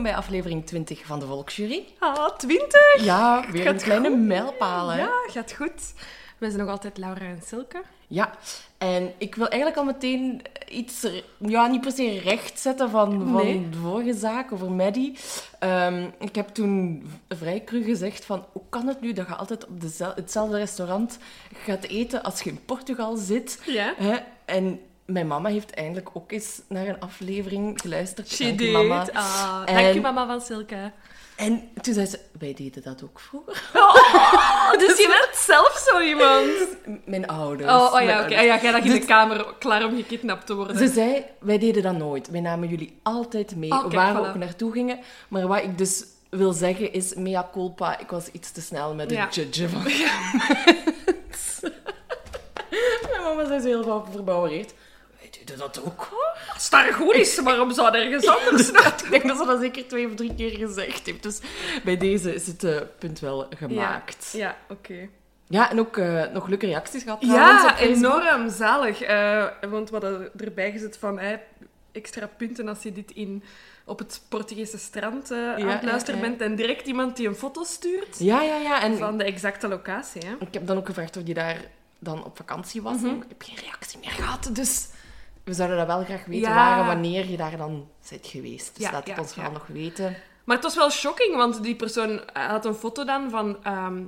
Welkom bij aflevering 20 van de Volksjury. Ah, 20! Ja, weer Gaat een kleine goed. mijlpaal, hè? Ja, gaat goed. Wij zijn nog altijd Laura en Silke. Ja, en ik wil eigenlijk al meteen iets, ja, niet per se recht zetten van, van Nee. de vorige zaak over Maddie. Ehm, ik heb toen vrij cru gezegd van, hoe kan het nu dat je altijd op dezel- hetzelfde restaurant gaat eten als je in Portugal zit? Ja. Hè? En mijn mama heeft eindelijk ook eens naar een aflevering geluisterd. She Dank mama. Ah, En- Dank je, mama van Silke. En toen zei ze, wij deden dat ook vroeger. Oh, dus je bent zelf zo iemand. M- Mijn ouders. Oh, oh ja, oké. ouders. Ah, ja, jij lag in de Dus- kamer klaar om gekidnapt te worden. Ze zei, wij deden dat nooit. Wij namen jullie altijd mee, waar we ook naartoe gingen. Maar wat ik dus wil zeggen is, mea culpa, ik was iets te snel met het Ja. judgen van Mijn mama zei zo heel verbouwereerd. Deden dat ook. Als het daar goed is, waarom zou er ergens anders? Ik denk dat ze dat zeker twee of drie keer gezegd heeft. Dus bij deze is het eh, punt wel gemaakt. Ja, Ja, oké. en ook eh, nog leuke reacties gehad Ja, enorm zalig. Eh, want we hadden erbij gezet van eh, extra punten als je dit in, op het Portugese strand aan het ja, luisteren ja. bent. En direct iemand die een foto stuurt Ja, ja, ja. En van de exacte locatie. Hè? Ik heb dan ook gevraagd of die daar dan op vakantie was. Mhm. Ik heb geen reactie meer gehad, dus we zouden dat wel graag weten Ja. waar en wanneer je daar dan bent geweest. Dus Ja, laat het ja, ons vooral nog weten. Maar het was wel shocking, want die persoon had een foto dan van ehm,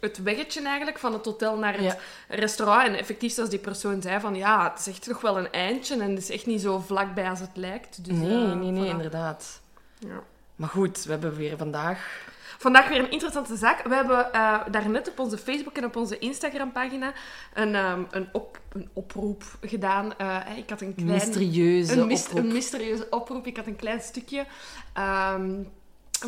het weggetje eigenlijk, van het hotel naar het restaurant. En effectief, zoals die persoon zei, van ja, het is echt nog wel een eindje en het is echt niet zo vlakbij als het lijkt. Dus, Nee, eh, nee, nee, voilà. inderdaad. Ja. Maar goed, we hebben weer vandaag... Vandaag weer een interessante zaak. We hebben eh daarnet op onze Facebook en op onze Instagram-pagina een, ehm, een, op, een oproep gedaan. Eh, ik had een klein... Mysterieuze een, oproep. een mysterieuze oproep. Ik had een klein stukje ehm,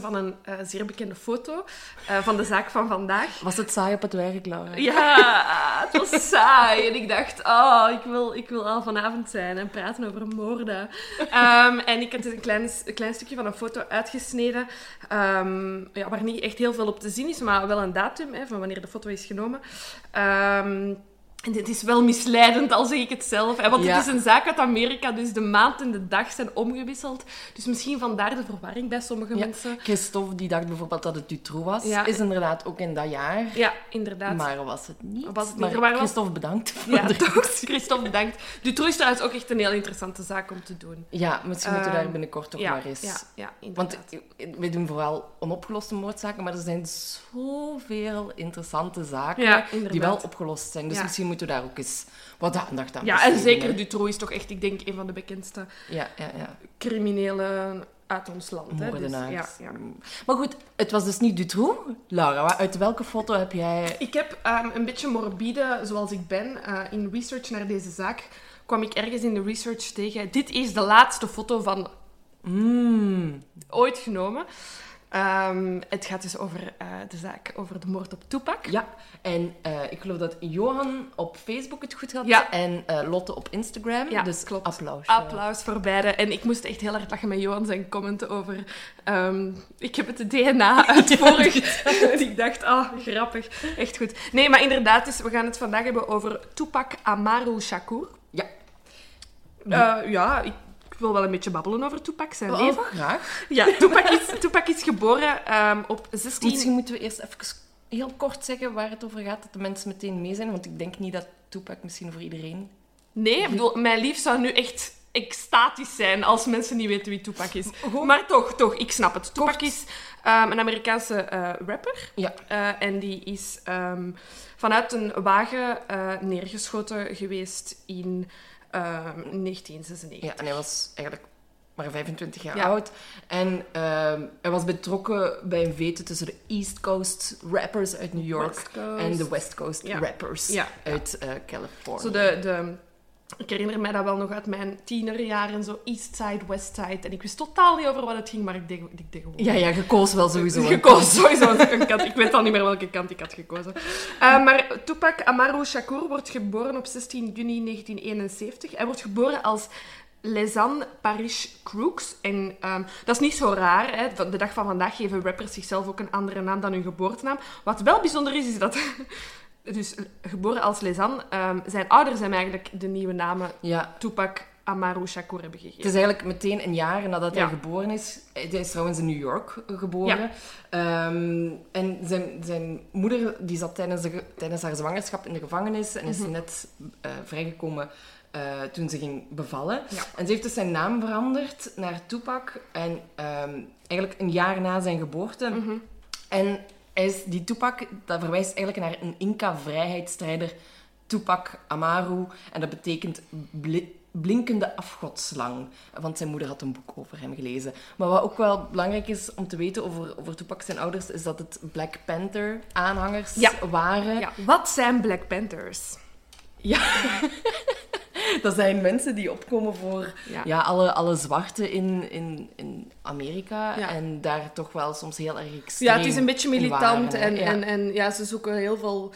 van een eh, zeer bekende foto eh, van de zaak van vandaag. Was het saai op het werk, Laura? Ja, het was saai. En ik dacht, oh, ik wil, ik wil al vanavond zijn en praten over moorden. Ehm, en ik had een klein, een klein stukje van een foto uitgesneden, ehm, ja, waar niet echt heel veel op te zien is, maar wel een datum hè, van wanneer de foto is genomen. Ehm, en dit is wel misleidend, al zeg ik het zelf. Hè, want Ja. het is een zaak uit Amerika, dus de maand en de dag zijn omgewisseld. Dus misschien vandaar de verwarring bij sommige Ja. mensen. Christophe, die dacht bijvoorbeeld dat het Dutroux was, Ja. is inderdaad ook in dat jaar. Ja, inderdaad. Maar was het niet. Was het niet. Maar Christophe, bedankt Ja, toch. Christophe, bedankt. Dutroux is trouwens ook echt een heel interessante zaak om te doen. Ja, misschien moeten we daar Ehm, binnenkort ja, maar eens... Ja, ja, Want inderdaad. wij doen vooral onopgeloste moordzaken, maar er zijn zoveel interessante zaken die inderdaad. wel opgelost zijn. Dus misschien moeten we daar ook eens wat aandacht aan Ja, en zeker hè. Dutroux is toch echt, ik denk, een van de bekendste Ja, ja, ja. criminelen uit ons land. Dus, Moordenaars. ja, ja. Maar goed, het was dus niet Dutroux. Laura, uit welke foto heb jij... Ik heb ehm, een beetje morbide, zoals ik ben, eh, in research naar deze zaak, kwam ik ergens in de research tegen. Dit is de laatste foto van Mm, ooit genomen. Ehm, het gaat dus over eh, de zaak over de moord op Tupac. ja, en eh, ik geloof dat Johan op Facebook het goed had Ja. en eh, Lotte op Instagram. Ja, dus klopt. applaus. Applaus voor beide. En ik moest echt heel hard lachen met Johan zijn commenten over... ehm, ik heb het DNA uitvoerig. ik dacht, ah, grappig. Echt goed. Nee, maar inderdaad, dus we gaan het vandaag hebben over Tupac Amaru Shakur. Ja. Ja, ik wil wel een beetje babbelen over Tupac, zijn Oh, leven. graag. Ja, Tupac is, Tupac is geboren ehm, op 16... Misschien moeten we eerst even heel kort zeggen waar het over gaat, dat de mensen meteen mee zijn. Want ik denk niet dat Tupac misschien voor iedereen... Nee, ik bedoel, mijn lief zou nu echt extatisch zijn als mensen niet weten wie Tupac is. Maar toch, toch, ik snap het. Tupac is ehm, een Amerikaanse eh, rapper. Ja. Eh, en die is ehm, vanuit een wagen eh, neergeschoten geweest in 1996. Ja, en hij was eigenlijk maar 25 jaar Ja. oud. En ehm, hij was betrokken bij een vete tussen de East Coast rappers uit New York en de West Coast Ja. rappers Ja. uit eh, Californië. Zo de, de, ik herinner mij dat wel nog uit mijn tienerjaren, zo East Side, West Side. En ik wist totaal niet over wat het ging, maar ik deed, ik deed gewoon. Ja, ja, je koos wel sowieso. gekozen, sowieso een kant. Ik weet al niet meer welke kant ik had gekozen. Eh, maar Tupac Amaru Shakur wordt geboren op 16 juni 1971. Hij wordt geboren als Lesan Parish Crooks. En ehm, dat is niet zo raar. Hè. De dag van vandaag geven rappers zichzelf ook een andere naam dan hun geboortenaam. Wat wel bijzonder is, is dat... Dus geboren als Lesan. ehm, zijn ouders hem eigenlijk de nieuwe namen Ja, Tupac Amaru Shakur hebben het gegeven. is eigenlijk meteen een jaar nadat Ja. hij geboren is. Hij is trouwens in New York geboren. Ehm, en zijn, zijn moeder die zat tijdens, de, tijdens haar zwangerschap in de gevangenis en is Mhm. net eh, vrijgekomen eh, toen ze ging bevallen. Ja. En ze heeft dus zijn naam veranderd naar Tupac. En ehm, eigenlijk een jaar na zijn geboorte. Mhm. En is, die Tupac, dat verwijst eigenlijk naar een Inca-vrijheidsstrijder, Tupac Amaru. En dat betekent bli- blinkende afgodslang. Want zijn moeder had een boek over hem gelezen. Maar wat ook wel belangrijk is om te weten over, over Tupac zijn ouders, is dat het Black Panther-aanhangers Ja. waren. Ja. Wat zijn Black Panthers? Dat zijn mensen die opkomen voor Ja. ja. alle, alle zwarten in, in, in Amerika. Ja. En daar toch wel soms heel erg extreem Ja, het is een beetje militant en, Ja. en, en ja, ze zoeken heel veel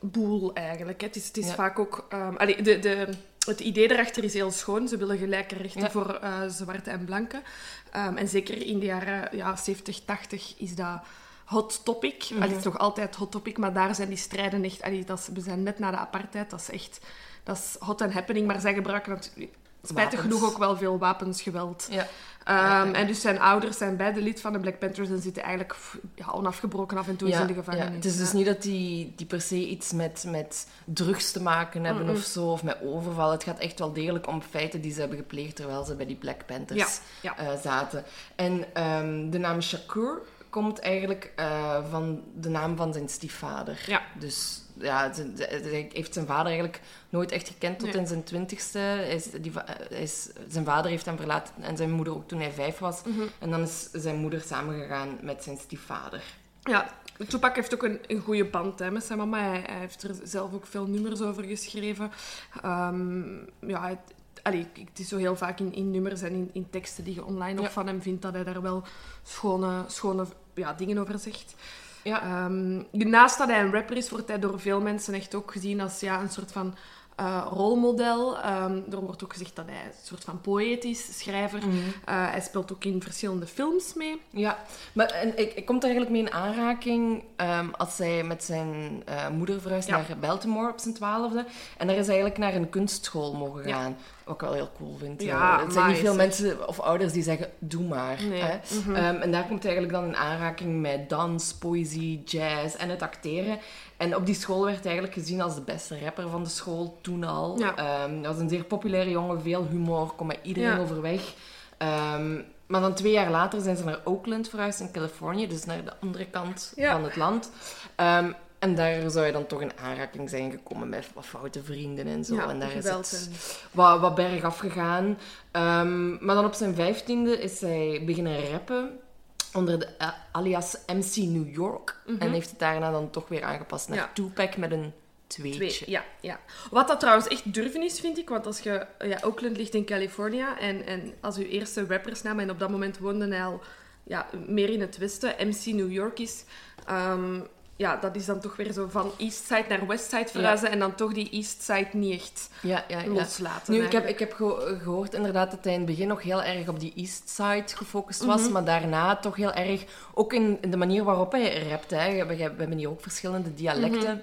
boel eigenlijk. Het is, het is vaak ook... ehm, allee, de, de, het idee erachter is heel schoon. Ze willen gelijke rechten voor eh, zwarte en blanke. Ehm, en zeker in de jaren ja, 70, 80 is dat hot topic. Allee, het is nog altijd hot topic, maar daar zijn die strijden echt... Allee, dat is, we zijn net na de apartheid, dat is echt... Dat is hot and happening, maar zij gebruiken natuurlijk... Spijtig Wapens. genoeg ook wel veel wapens, geweld. Ja. Ehm, Ja, ja. En dus zijn ouders zijn beide lid van de Black Panthers en zitten eigenlijk onafgebroken af en toe in de gevangenis. ja. Het is dus niet dat die, die per se iets met, met drugs te maken hebben Mm-mm. of zo, of met overval. Het gaat echt wel degelijk om feiten die ze hebben gepleegd terwijl ze bij die Black Panthers eh, zaten. En ehm, de naam Shakur komt eigenlijk eh, van de naam van zijn stiefvader. Ja. Dus ja, hij heeft zijn vader eigenlijk nooit echt gekend tot Nee. in zijn twintigste. Hij is, die, hij is, zijn vader heeft hem verlaten en zijn moeder ook toen hij vijf was. Mhm. En dan is zijn moeder samengegaan met zijn stiefvader. Ja, Tupac heeft ook een, een goede band hè, met zijn mama. Hij, hij heeft er zelf ook veel nummers over geschreven. Ehm, ja, het, allee, het is zo heel vaak in, in nummers en in, in teksten die je online ook Ja. van hem vindt, dat hij daar wel schone, schone ja, dingen over zegt. Ja. Ehm, naast dat hij een rapper is, wordt hij door veel mensen echt ook gezien als ja, een soort van eh, rolmodel. Ehm, er wordt ook gezegd dat hij een soort van poëet is, schrijver. Mhm. Eh, hij speelt ook in verschillende films mee. Ja, maar en ik, ik kom er eigenlijk mee in aanraking ehm, als hij met zijn eh, moeder verhuist Ja. naar Baltimore op zijn twaalfde. En daar is hij eigenlijk naar een kunstschool mogen Ja. Wat ik wel heel cool vind. Ja, Eh, het zijn niet veel mensen of ouders die zeggen, doe maar. Nee. Hè? Mhm. Ehm, en daar komt hij eigenlijk dan in aanraking met dans, poëzie, jazz en het acteren. En op die school werd hij eigenlijk gezien als de beste rapper van de school, toen al. Ja. Ehm, hij was een zeer populaire jongen, veel humor, kon met iedereen Ja. overweg. Ehm, maar dan twee jaar later zijn ze naar Oakland verhuisd in Californië, dus naar de andere kant Ja. van het land. Ehm, en daar zou je dan toch in aanraking zijn gekomen met wat foute vrienden en zo. Ja, en daar is het wat, wat bergaf gegaan. Ehm, maar dan op zijn vijftiende is hij beginnen rappen onder de eh, alias MC New York. Mhm. En heeft het daarna dan toch weer aangepast naar Ja. Tupac met een Twee, tweetje. ja, ja. Wat dat trouwens echt durven is, vind ik. Want als je... Ja, Oakland ligt in California. En, en als uw eerste rappersnaam... En op dat moment woonde hij al ja, meer in het westen. MC New York is... ehm, ja, dat is dan toch weer zo van East Side naar West Side verhuizen. En dan toch die East Side niet echt Ja, ja, ja. loslaten. Nu, ik heb, ik heb geho- gehoord inderdaad dat hij in het begin nog heel erg op die East Side gefocust was, Mhm. maar daarna toch heel erg, ook in, in de manier waarop hij rapt, hè. We, hebben hier ook verschillende dialecten,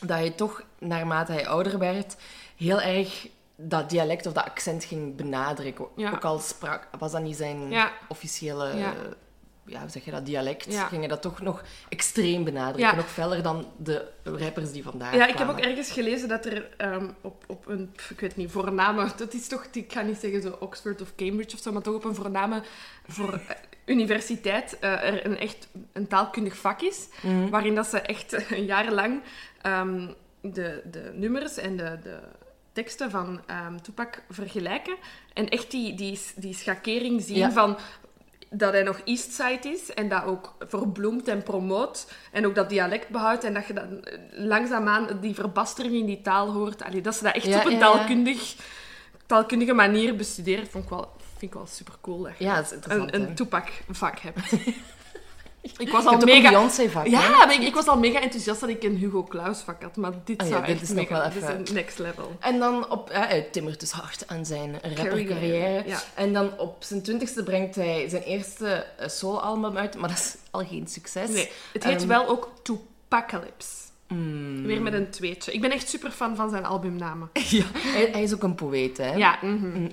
Mhm. dat hij toch, naarmate hij ouder werd, heel erg dat dialect of dat accent ging benadrukken. Ook al sprak, was dat niet zijn officiële Ja. hoe zeg je dat, dialect, Ja. gingen dat toch nog extreem benadrukken. Ja. Nog feller dan de rappers die vandaag Ja, ik heb ook ergens gelezen dat er ehm, op, op een, ik weet niet, voorname, dat is toch, ik ga niet zeggen zo Oxford of Cambridge of zo, maar toch op een voorname voor eh, universiteit eh, er een echt een taalkundig vak is, Mhm. waarin dat ze echt jarenlang ehm, de, de nummers en de, de teksten van ehm Tupac vergelijken en echt die, die, die schakering zien Ja. van dat hij nog Eastside is en dat ook verbloemt en promoot en ook dat dialect behoudt en dat je dan eh, langzaamaan die verbastering in die taal hoort. Allee, dat ze dat echt Ja, op een ja, taalkundig, taalkundige manier bestuderen, vond ik wel, vind ik wel super cool. Dat je Ja, dat is interessant. een, een Tupac-vak hebt. ik was al mega... Ja, maar ik, ik was al mega enthousiast dat ik een Hugo Claus vak had, maar dit Ah ja, zou dit echt is nog wel dit is even- een next level. En dan op, ja, hij timmert dus hard aan zijn rappercarrière. Ja. En dan op zijn twintigste brengt hij zijn eerste eh, soloalbum uit, maar dat is al geen succes. Nee, het heet Ehm, wel ook Tupacalypse. Mm, Weer met een tweetje. Ik ben echt super fan van zijn albumnamen. ja, hij, hij is ook een poëet, hè? Ja. mhm.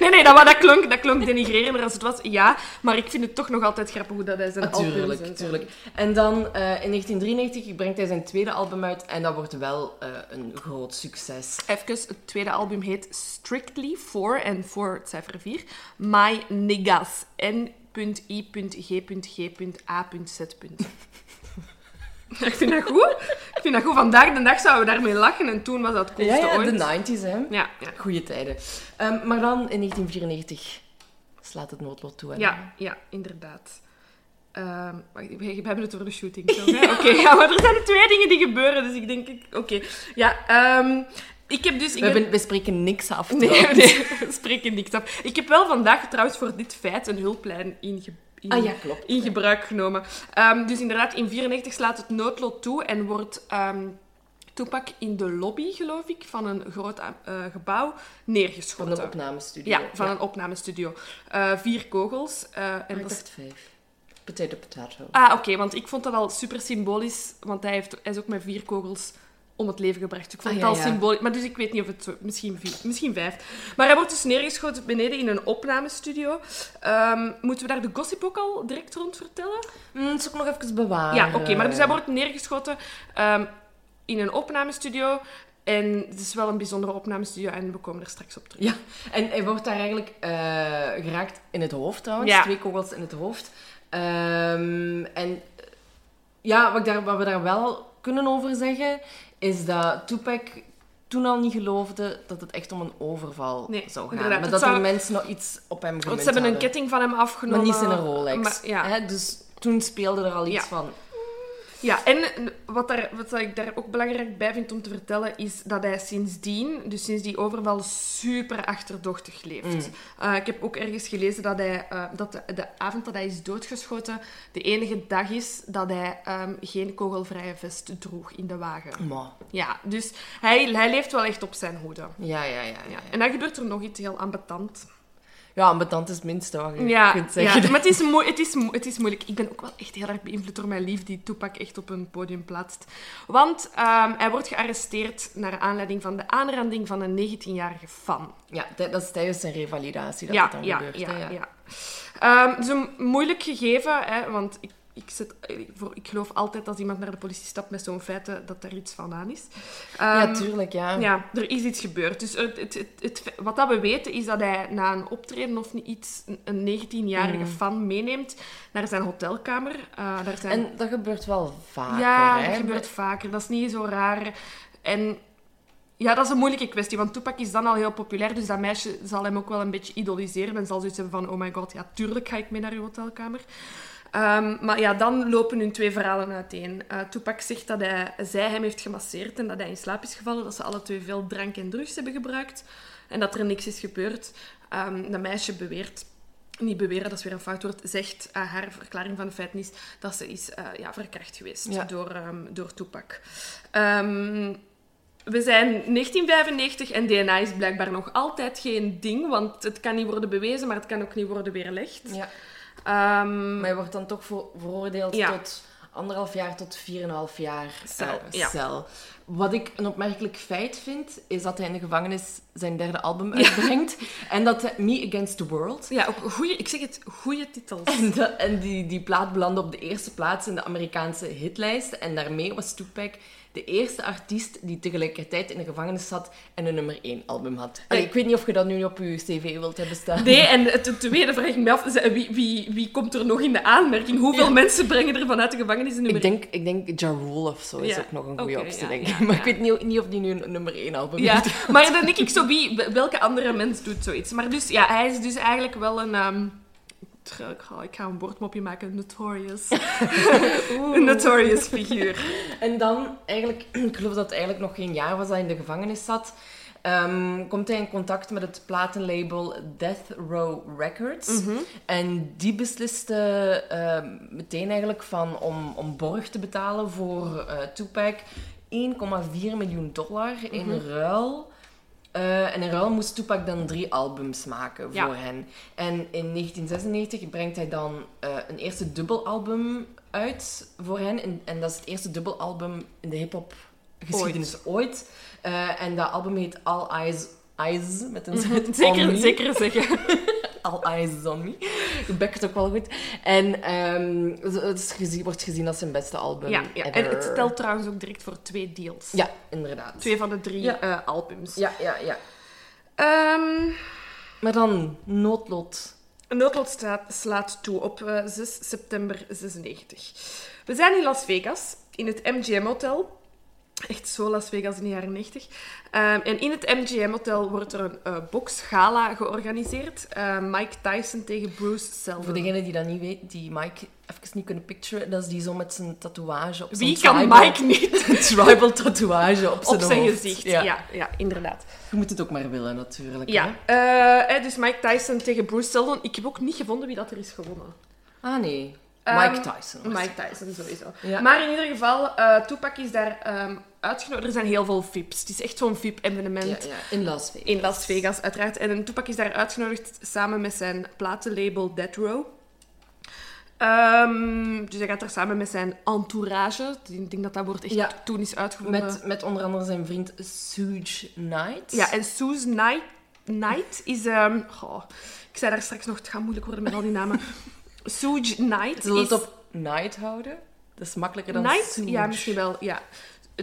nee, nee, dat, dat, klonk, dat klonk denigrerender als het was. Ja, maar ik vind het toch nog altijd grappig hoe dat hij zijn albums... Natuurlijk, en zo- natuurlijk. En dan eh, in 1993 brengt hij zijn tweede album uit en dat wordt wel eh, een groot succes. Even, het tweede album heet Strictly For, en voor het cijfer 4, My Niggas. Ik vind dat goed. Ik vind dat goed. Vandaag de dag zouden we daarmee lachen en toen was dat het Ja, coolste ja, ooit. de 90s, hè? Ja, ja. Goeie tijden. Ehm, maar dan in 1994 slaat het noodlot toe. hè? Ja, ja, inderdaad. Ehm, we hebben het over de shooting. zo? Oké, ja, maar er zijn twee dingen die gebeuren, dus ik denk... ik- Oké, ja. ehm, ik heb dus... Ik We, hebben, we spreken niks af. Nee, nee, we spreken niks af. Ik heb wel vandaag trouwens voor dit feit een hulplijn inge in, Ah ja, klopt. in gebruik genomen. Ehm, dus inderdaad, in 94 slaat het noodlot toe en wordt ehm Tupac in de lobby, geloof ik, van een groot eh, gebouw Van neergeschoten. een opnamestudio. Ja, van een opnamestudio. Eh, vier kogels. eh, en En ik dacht vijf. Potato, potato. Ah, oké, want ik vond dat al super symbolisch, want hij, heeft, hij is ook met vier kogels om het leven gebracht. Ik vond Ah, het al ja. symbolisch, maar dus ik weet niet of het zo, misschien, misschien vijf. Maar hij wordt dus neergeschoten beneden in een opnamestudio. Ehm, moeten we daar de gossip ook al direct rond vertellen? Mm, dat is ook nog even bewaren. ja, oké, maar dus hij wordt neergeschoten ehm, in een opnamestudio. En het is wel een bijzondere opnamestudio en we komen er straks op terug. Ja, en hij wordt daar eigenlijk eh, geraakt in het hoofd trouwens. Ja. Twee kogels in het hoofd. Ehm, en ja, wat, ik daar, wat we daar wel kunnen over zeggen, is dat Tupac toen al niet geloofde dat het echt om een overval Nee, zou gaan. inderdaad, Maar dat zou- er mensen nog iets op hem Want gemunt ze hebben een ketting van hem afgenomen. Maar niet zijn Rolex. Maar, ja. Hè, dus toen speelde er al iets Ja. van... Ja, en wat, daar, wat ik daar ook belangrijk bij vind om te vertellen, is dat hij sindsdien, dus sinds die overval, super achterdochtig leeft. Mm. Eh, ik heb ook ergens gelezen dat, hij, eh, dat de, de avond dat hij is doodgeschoten, de enige dag is dat hij ehm, geen kogelvrije vest droeg in de wagen. Ja, dus hij, hij leeft wel echt op zijn hoede. ja, ja, ja. ja. Ja. En dan gebeurt er nog iets heel ambetant. Ja, ambetant is het minste wat je Ja, kunt ja, zeggen. maar het is, het, is, mo- het is moeilijk. Ik ben ook wel echt heel erg beïnvloed door mijn lief die Tupac echt op een podium plaatst. Want ehm, hij wordt gearresteerd naar aanleiding van de aanranding van een 19-jarige fan. Ja, dat dat is tijdens zijn revalidatie dat ja, het dan ja, gebeurt. ja, hè, ja. Ehm, het is een moeilijk gegeven, hè, want ik, ik, zet, ik, voor, ik geloof altijd als iemand naar de politie stapt met zo'n feiten dat er iets van aan is. Ja, Ehm, tuurlijk, ja. ja, er is iets gebeurd. Dus het, het, het, wat dat we weten is dat hij na een optreden of niet iets, een- een 19-jarige Mm. fan meeneemt naar zijn hotelkamer. Eh, daar zijn... En dat gebeurt wel vaker, ja, hè. dat gebeurt vaker. Dat is niet zo raar. En ja, dat is een moeilijke kwestie, want Tupac is dan al heel populair, dus dat meisje zal hem ook wel een beetje idoliseren en zal zoiets hebben van, oh my god, ja, tuurlijk ga ik mee naar uw hotelkamer. Ehm, maar ja, dan lopen hun twee verhalen uiteen. Eh Tupac zegt dat hij, zij hem heeft gemasseerd en dat hij in slaap is gevallen, dat ze alle twee veel drank en drugs hebben gebruikt en dat er niks is gebeurd. Ehm dat meisje beweert niet beweren, dat is weer een fout woord, zegt eh, haar verklaring van de feiten is dat ze is eh, ja, verkracht geweest Ja. door, ehm, door Tupac. Ehm, we zijn 1995 en DNA is blijkbaar nog altijd geen ding, want het kan niet worden bewezen, maar het kan ook niet worden weerlegd. Ja. Ehm, Maar je wordt dan toch voor, veroordeeld Ja. tot anderhalf jaar tot 4,5 jaar Cel, eh, ja. cel. Wat ik een opmerkelijk feit vind, is dat hij in de gevangenis zijn derde album uitbrengt. En dat Me Against the World. Ja, ook goeie, ik zeg het, goede titels. En, en die, die plaat belandde op de eerste plaats in de Amerikaanse hitlijst. En daarmee was Tupac de eerste artiest die tegelijkertijd in de gevangenis zat en een nummer 1 album had. Allee, ik weet niet of je dat nu op je cv wilt hebben staan. Nee, en het tweede vraag ik me af, wie, wie, wie komt er nog in de aanmerking? Hoeveel Ja. mensen brengen er vanuit de gevangenis een nummer Ik denk, ik denk Ja Rule of zo is Ja. ook nog een goede optie, ja, denk ik. Maar ik weet niet, niet of die nu een nummer 1 album Ja, heeft. maar dan denk ik zo, wie, welke andere mens doet zoiets? Maar dus, ja, hij is dus eigenlijk wel een... ehm, tr- ik ga- ik ga een woordmopje maken, notorious. een notorious figuur. En dan, eigenlijk, ik geloof dat het eigenlijk nog geen jaar was dat hij in de gevangenis zat, ehm, komt hij in contact met het platenlabel Death Row Records. En die besliste ehm, meteen eigenlijk van om, om borg te betalen voor eh Tupac 1,4 miljoen dollar in ruil. Eh, en in ruil moest Tupac dan drie albums maken Ja. voor hen. En in 1996 brengt hij dan eh, een eerste dubbelalbum uit voor hen. En, en dat is het eerste dubbelalbum in de hip-hop geschiedenis ooit. Eh, en dat album heet All Eyes, Eyes met een Z Mhm. Zeker, zeker zeggen. All Eyes is on Me. Je bekt ook wel goed. En ehm, het is gezien, wordt gezien als zijn beste album Ja, ja. En het stelt trouwens ook direct voor twee deals. Ja, inderdaad. Twee van de drie Ja. eh, albums. Ja, ja, ja. Ehm, Maar dan, noodlot. Noodlot staat, slaat toe op eh, 6 september 96. We zijn in Las Vegas, in het MGM Hotel. Echt zo Las Vegas in de jaren 90. Ehm, en in het MGM Hotel wordt er een eh boxgala georganiseerd. Eh, Mike Tyson tegen Bruce Seldon. Voor degene die dat niet weet, die Mike even niet kunnen picturen, dat is die zo met zijn tatoeage op zijn Wie kan tribal- Mike niet? Een tribal tatoeage op zijn, Op zijn hoofd. gezicht. Ja. Ja. Ja, inderdaad. Je moet het ook maar willen, natuurlijk. Ja, hè. eh, eh, dus Mike Tyson tegen Bruce Seldon. Ik heb ook niet gevonden wie dat er is gewonnen. Ah, nee. Ehm, Mike Tyson. was Mike Tyson, sowieso. Ja. Maar in ieder geval, eh Tupac is daar ehm, uitgenodigd. Er zijn heel veel VIP's. Het is echt zo'n VIP-evenement Ja, ja, in Las Vegas. in Las Vegas, uiteraard. En Tupac is daar uitgenodigd samen met zijn platenlabel Death Row. Ehm, dus hij gaat daar samen met zijn entourage. Ik denk dat dat woord echt Ja. toen is uitgevonden. Met, met onder andere zijn vriend Suge Knight. Ja, en Suze Knight, Knight is... ehm, goh, ik zei daar straks nog, het gaat moeilijk worden met al die namen. Suge Knight Zullen we is... het op Knight houden? Dat is makkelijker dan Knight? Suge. Ja, misschien wel, ja.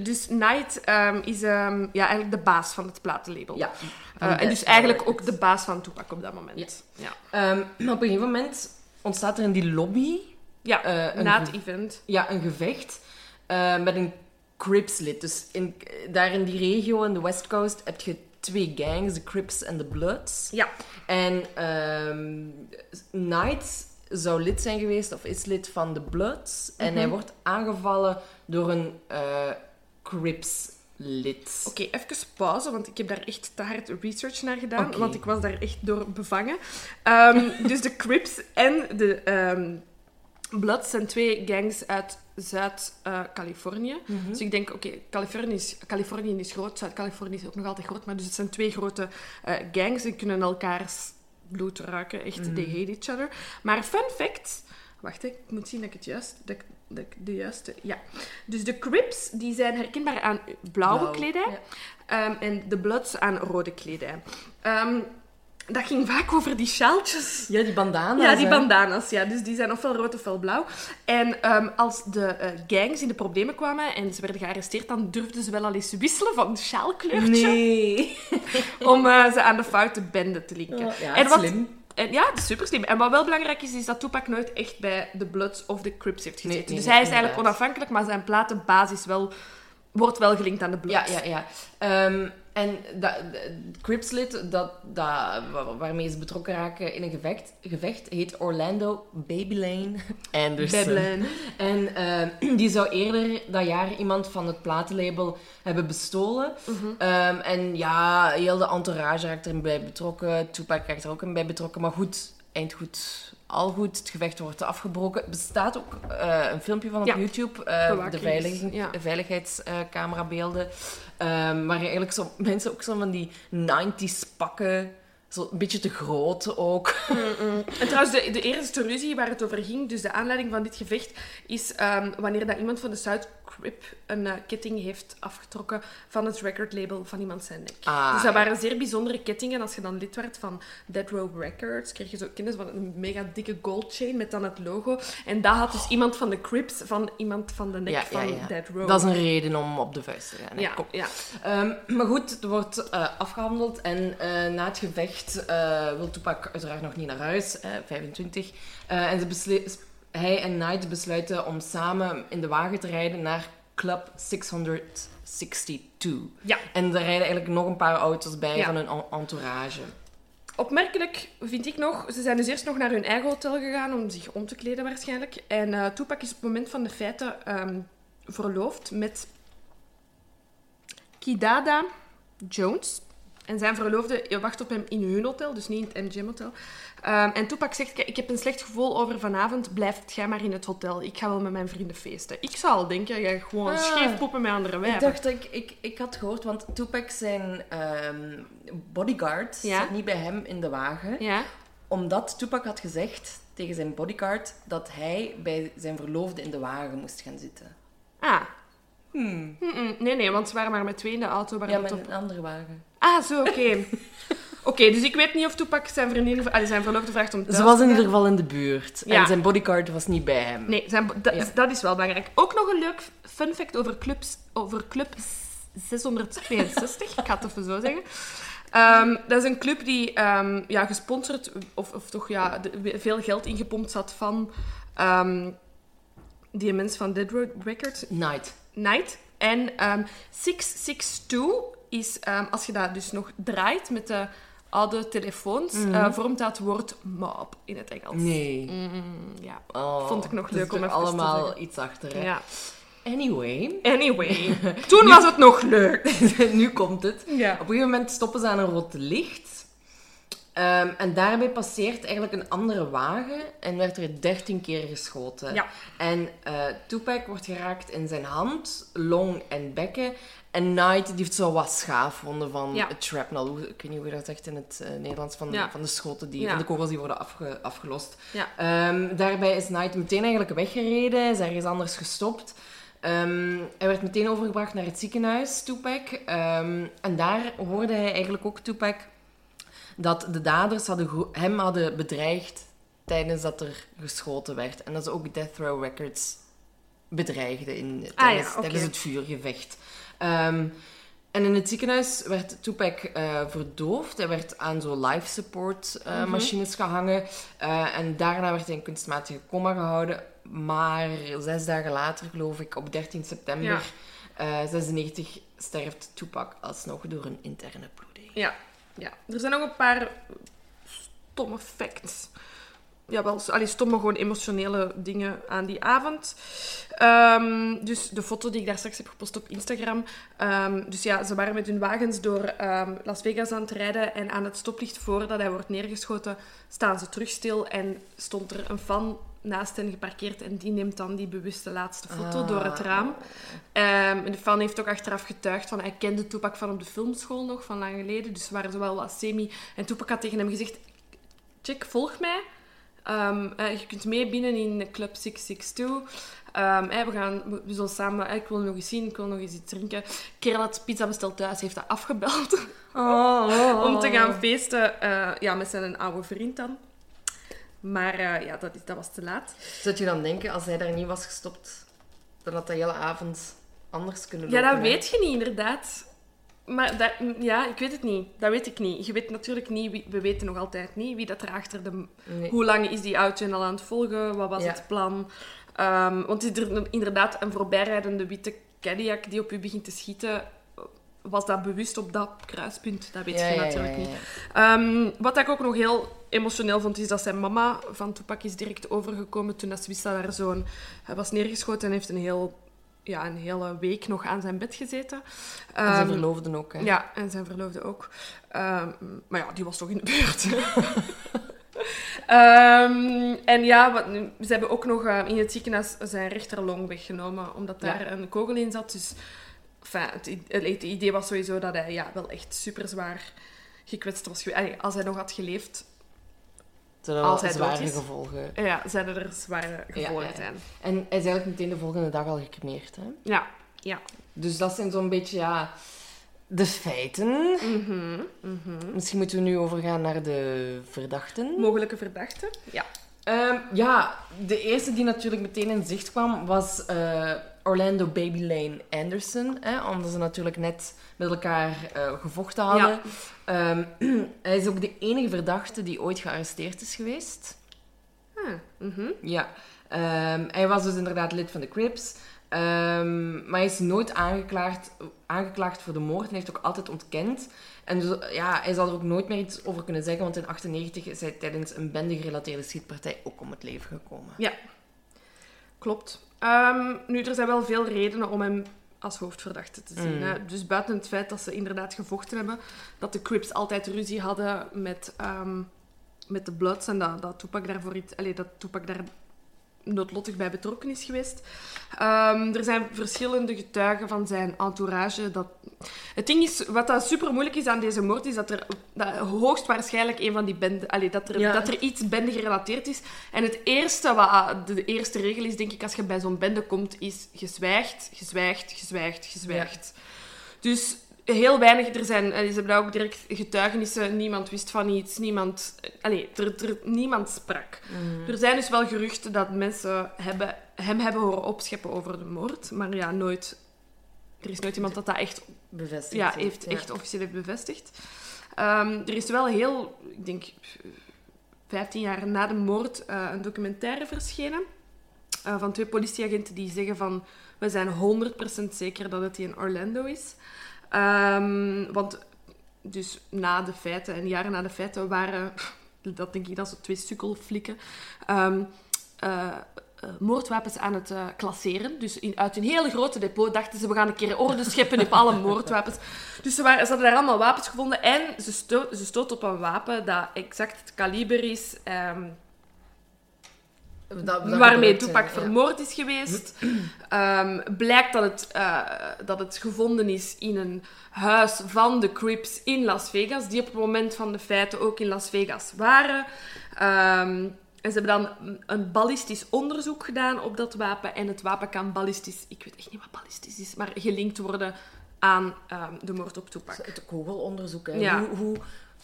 Dus Knight ehm, is ehm, ja, eigenlijk de baas van het platenlabel. Ja. Eh, en dus eigenlijk ook de baas van Tupac op dat moment. Ja, Ehm, maar op een gegeven moment ontstaat er in die lobby ja. Eh, een na het event. ja, een gevecht eh, met een Crips-lid. Dus in, daar in die regio, in de West Coast, heb je twee gangs, de Crips en de Bloods. Ja. En Knight zou lid zijn geweest, of is lid van de Bloods. En Mhm. hij wordt aangevallen door een eh Crips-lid. Oké, even pauze, want ik heb daar echt te hard research naar gedaan. Want ik was daar echt door bevangen. Ehm, dus de Crips en de ehm Bloods zijn twee gangs uit Zuid-Californië. Mhm. Dus ik denk, oké, Californië, is, Californië is groot, Zuid-Californië is ook nog altijd groot, maar dus het zijn twee grote eh, gangs, die kunnen elkaars bloed ruiken. Echt, Mhm. they hate each other. Maar fun fact... Wacht, ik moet zien dat ik het juist... Dat ik, dat ik de juiste... Ja. Dus de Crips, die zijn herkenbaar aan blauwe Blauw, kledij. ja. Ehm, en de Bloods aan rode kledij. Ehm, dat ging vaak over die sjaaltjes. Ja, die bandana's. Ja, die hè. bandana's, ja. Dus die zijn ofwel rood ofwel blauw. En ehm, als de eh, gangs in de problemen kwamen en ze werden gearresteerd, dan durfden ze wel al eens wisselen van sjaalkleurtje Nee. om eh, ze aan de foute bende te linken. Ja, en wat, slim. En, ja, dat is super slim. En wat wel belangrijk is, is dat Tupac nooit echt bij de Bloods of de Crips heeft gezeten. Nee, nee, dus hij is eigenlijk onafhankelijk, maar zijn platenbasis wel, wordt wel gelinkt aan de Ja, Bloods. ja, ja. Ehm, en dat, Cripslid, dat, dat, wa- waarmee ze betrokken raken in een gevecht, gevecht heet Orlando Babylane Anderson. Babylon. En ehm, die zou eerder dat jaar iemand van het platenlabel hebben bestolen. Mhm. Ehm, en ja, heel de entourage raakt erin bij betrokken. Tupac raakt er ook in bij betrokken. Maar goed, eind goed, al goed. Het gevecht wordt afgebroken. Er bestaat ook eh, een filmpje van op Ja. YouTube. eh, de veilig, ja. veiligheidscamerabeelden. Ehm waar eigenlijk zo, mensen ook zo van die 90s pakken. Zo een beetje te groot ook. En trouwens, de, de eerste ruzie waar het over ging, dus de aanleiding van dit gevecht, is ehm, wanneer dat iemand van de Zuid- Crip een eh, ketting heeft afgetrokken van het recordlabel van iemand zijn nek. Ah, dus dat ja. waren zeer bijzondere kettingen. Als je dan lid werd van Dead Row Records, kreeg je zo kennis van een mega dikke gold chain met dan het logo. En dat had dus iemand van de Crips van iemand van de nek Ja, van ja. Dead Row. Dat is een reden om op de vuist te gaan. ja, Kom. Ehm, maar goed, het wordt eh, afgehandeld en eh, na het gevecht wil Tupac uiteraard nog niet naar huis, eh, 25. Eh, en ze besle- hij en Knight besluiten om samen in de wagen te rijden naar Club 662. Ja. En er rijden eigenlijk nog een paar auto's bij Ja. van hun en- entourage. Opmerkelijk vind ik nog, ze zijn dus eerst nog naar hun eigen hotel gegaan om zich om te kleden waarschijnlijk. En eh Tupac is op het moment van de feiten ehm, verloofd met Kidada Jones. En zijn verloofde wacht op hem in hun hotel, dus niet in het MGM-hotel. Ehm, en Tupac zegt, "Kijk, ik heb een slecht gevoel over vanavond, blijf jij maar in het hotel. Ik ga wel met mijn vrienden feesten. Ik zou al denken, jij gewoon Ah. scheef poepen met andere wijven. Ik dacht, ik, ik, ik had gehoord, want Tupac zijn ehm, bodyguard Ja. zat niet bij hem in de wagen. Ja? Omdat Tupac had gezegd tegen zijn bodyguard dat hij bij zijn verloofde in de wagen moest gaan zitten. Ah. Mm-mm. Nee, nee, want ze waren maar met twee in de auto. Waar Ja, met top- een andere wagen. Ah, zo, oké. Oké, dus ik weet niet of Tupac zijn vriendin, allee, zijn verloofde vraagt om thuis Ze was in ieder geval in de buurt. Ja. En zijn bodyguard was niet bij hem. Nee, zijn, dat, Ja. dat is wel belangrijk. Ook nog een leuk fun fact over, clubs, over Club 662. ik ga het even zo zeggen. Ehm, dat is een club die ehm, ja, gesponsord, of, of toch ja, de- veel geld ingepompt zat van ehm, die mens van Dead Road Records, Night. Night. En ehm 662 is, ehm, als je dat dus nog draait met de oude telefoons, eh, vormt dat het woord mob in het Engels. Nee. Mm, ja. Oh, Vond ik nog leuk om even te allemaal zeggen. iets achter. Hè? ja. Anyway, Anyway, toen was het nog leuk. nu komt het. Ja. Op een gegeven moment stoppen ze aan een rood licht. Ehm, en daarbij passeert eigenlijk een andere wagen en werd er 13 keer geschoten. Ja. En eh Tupac wordt geraakt in zijn hand, long en bekken. En Knight die heeft zo wat schaafwonden van Ja. het shrapnel. Ik weet niet hoe je dat zegt in het eh, Nederlands. Van, Ja. van de schoten, die, Ja. van de kogels die worden afge- afgelost. Ehm, daarbij is Knight meteen eigenlijk weggereden. Hij is ergens anders gestopt. Ehm, hij werd meteen overgebracht naar het ziekenhuis, Tupac. Ehm, en daar hoorde hij eigenlijk ook, Tupac, dat de daders hadden hem hadden bedreigd tijdens dat er geschoten werd. En dat ze ook Death Row Records bedreigden in, tijdens, Ah oké. tijdens het vuurgevecht. Ehm, en in het ziekenhuis werd Tupac eh, verdoofd. Hij werd aan zo life support eh, Mhm. machines gehangen. Eh, en daarna werd hij in kunstmatige coma gehouden. Maar zes dagen later, geloof ik, op 13 september Ja. eh, 96, sterft Tupac alsnog door een interne bloeding. Ja, ja. Er zijn nog een paar stomme facts. Ja, wel, allee, stomme, gewoon emotionele dingen aan die avond. Ehm, dus de foto die ik daar straks heb gepost op Instagram. Ehm, dus ja, ze waren met hun wagens door ehm, Las Vegas aan het rijden. En aan het stoplicht voordat hij wordt neergeschoten, staan ze terug stil. En stond er een fan naast hen geparkeerd. En die neemt dan die bewuste laatste foto door het raam. Ehm, en de fan heeft ook achteraf getuigd van hij kende Tupac van op de filmschool nog, van lang geleden. Dus ze waren zo wel wat semi. En Tupac had tegen hem gezegd, check, volg mij. Ehm, eh, je kunt mee binnen in Club 662. Ehm, eh, we, gaan, we, zullen samen... eh, ik wil nog eens zien, ik wil nog eens iets drinken. Kerel had pizza besteld thuis, heeft dat afgebeld Oh, om te gaan feesten. eh, ja, met zijn oude vriend dan. Maar ja, dat, is, dat was te laat. Zou je dan denken, als hij daar niet was gestopt, dan had dat hele avond anders kunnen Ja, lopen? dat hè? weet je niet, inderdaad. Maar dat, ja, ik weet het niet. Dat weet ik niet. Je weet natuurlijk niet, wie, we weten nog altijd niet wie dat er achter de... Nee. Hoe lang is die auto al aan het volgen? Wat was Ja. het plan? Ehm, want is er inderdaad een voorbijrijdende witte Cadillac die op u begint te schieten? Was dat bewust op dat kruispunt? Dat weet Ja, je natuurlijk ja, niet. Ehm, wat ik ook nog heel emotioneel vond, is dat zijn mama van Tupac is direct overgekomen toen dat ze wist dat haar zoon hij was neergeschoten en heeft een, heel, ja, een hele week nog aan zijn bed gezeten. En zijn Ehm, verloofden ook, hè? ja, en zijn verloofde ook. Ehm, maar ja, die was toch in de buurt. Ehm, en ja, wat, ze hebben ook nog eh, in het ziekenhuis zijn rechterlong weggenomen, omdat daar Ja. een kogel in zat. Dus enfin, het, het idee was sowieso dat hij ja, wel echt super zwaar gekwetst was. Allee, Als hij nog had geleefd, Terwijl Als hij zware is. gevolgen. Ja, zijn er zware gevolgen ja, zijn. En hij is eigenlijk meteen de volgende dag al gecremeerd. Hè? Ja, ja. Dus dat zijn zo'n beetje ja, de feiten. Mhm, mhm. Misschien moeten we nu overgaan naar de verdachten. Mogelijke verdachten? Ja. Ehm, ja, de eerste die natuurlijk meteen in zicht kwam was eh, Orlando Baby Lane Anderson. Hè, omdat ze natuurlijk net met elkaar eh, gevochten hadden. Ehm, hij is ook de enige verdachte die ooit gearresteerd is geweest. Ah, mhm. Ja. Ehm, hij was dus inderdaad lid van de Crips. Ehm, maar hij is nooit aangeklaagd, aangeklaagd voor de moord en heeft ook altijd ontkend. En dus, ja, hij zal er ook nooit meer iets over kunnen zeggen, want in 1998 is hij tijdens een bende-gerelateerde schietpartij ook om het leven gekomen. Ja, klopt. Ehm, nu, er zijn wel veel redenen om hem als hoofdverdachte te zien. Mm. Hè? Dus buiten het feit dat ze inderdaad gevochten hebben, dat de Crips altijd ruzie hadden met, ehm, met de Bloods en dat, dat Tupac daarvoor iets, allee, dat Tupac daar noodlottig bij betrokken is geweest. Ehm, er zijn verschillende getuigen van zijn entourage. Dat... Het ding is, wat dat super moeilijk is aan deze moord, is dat er dat hoogstwaarschijnlijk een van die benden, allee, dat, er, Ja. dat er iets bende gerelateerd is. En het eerste, wat de eerste regel is, denk ik, als je bij zo'n bende komt, is gezwijgd, gezwijgd, gezwijgd, gezwijgd. Dus heel weinig, er zijn, eh, ze hebben daar ook direct getuigenissen, niemand wist van iets, niemand, allee, er, er, niemand sprak. Er zijn dus wel geruchten dat mensen hebben, hem hebben horen opscheppen over de moord, maar ja, nooit, er is nooit iemand dat dat echt Bevestigd. ja, heeft ja. echt officieel heeft bevestigd. Ehm, er is wel heel, ik denk, 15 jaar na de moord eh, een documentaire verschenen eh, van twee politieagenten die zeggen van we zijn 100% zeker dat het in Orlando is. Ehm, want dus na de feiten en jaren na de feiten waren, dat denk ik dat zo twee sukkelflikken, ehm, eh, eh, moordwapens aan het eh, klasseren. Dus uit een hele grote depot dachten ze, we gaan een keer orde scheppen op alle moordwapens. Dus ze, waren, ze hadden daar allemaal wapens gevonden en ze, sto ze stoot op een wapen dat exact het kaliber is ehm, Dat- dat waarmee Tupac ja. vermoord is geweest. Ehm, blijkt dat het, eh, dat het gevonden is in een huis van de Crips in Las Vegas, die op het moment van de feiten ook in Las Vegas waren. Ehm, en ze hebben dan een ballistisch onderzoek gedaan op dat wapen. En het wapen kan ballistisch, ik weet echt niet wat ballistisch is, maar gelinkt worden aan ehm, de moord op Tupac. Het kogelonderzoek, hè. Ja. Hoe, hoe,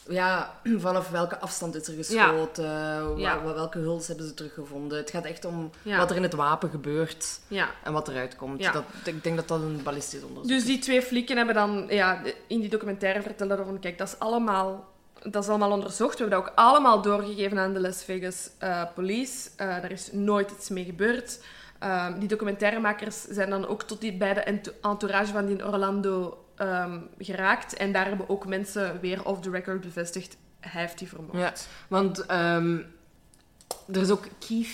ja, vanaf welke afstand is er geschoten? Ja. Welke huls hebben ze teruggevonden? Het gaat echt om Ja. wat er in het wapen gebeurt en wat eruit komt. Dat, ik denk dat dat een ballistisch onderzoek Dus is. die twee flikken hebben dan ja, in die documentaire vertellen van, kijk, dat is allemaal, dat is allemaal onderzocht. We hebben dat ook allemaal doorgegeven aan de Las Vegas eh, police. Eh, daar is nooit iets mee gebeurd. Ehm, die documentairemakers zijn dan ook tot die bij de ent- entourage van die Orlando ehm, geraakt. En daar hebben ook mensen weer off the record bevestigd, hij heeft die vermoord. Ja, want ehm, er is ook Keith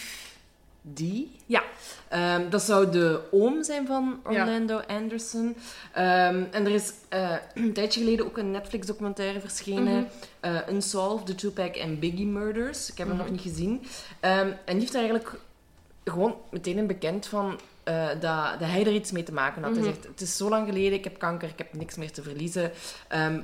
D. Ja. Ehm, dat zou de oom zijn van Orlando Anderson. Ehm, en er is eh, een tijdje geleden ook een Netflix-documentaire verschenen. Eh, Unsolved, The Tupac and Biggie Murders. Ik heb hem Mhm. nog niet gezien. En die heeft eigenlijk gewoon meteen in bekend van eh, dat, dat hij er iets mee te maken had. Mhm. Hij zegt, het is zo lang geleden, ik heb kanker, ik heb niks meer te verliezen. Ehm,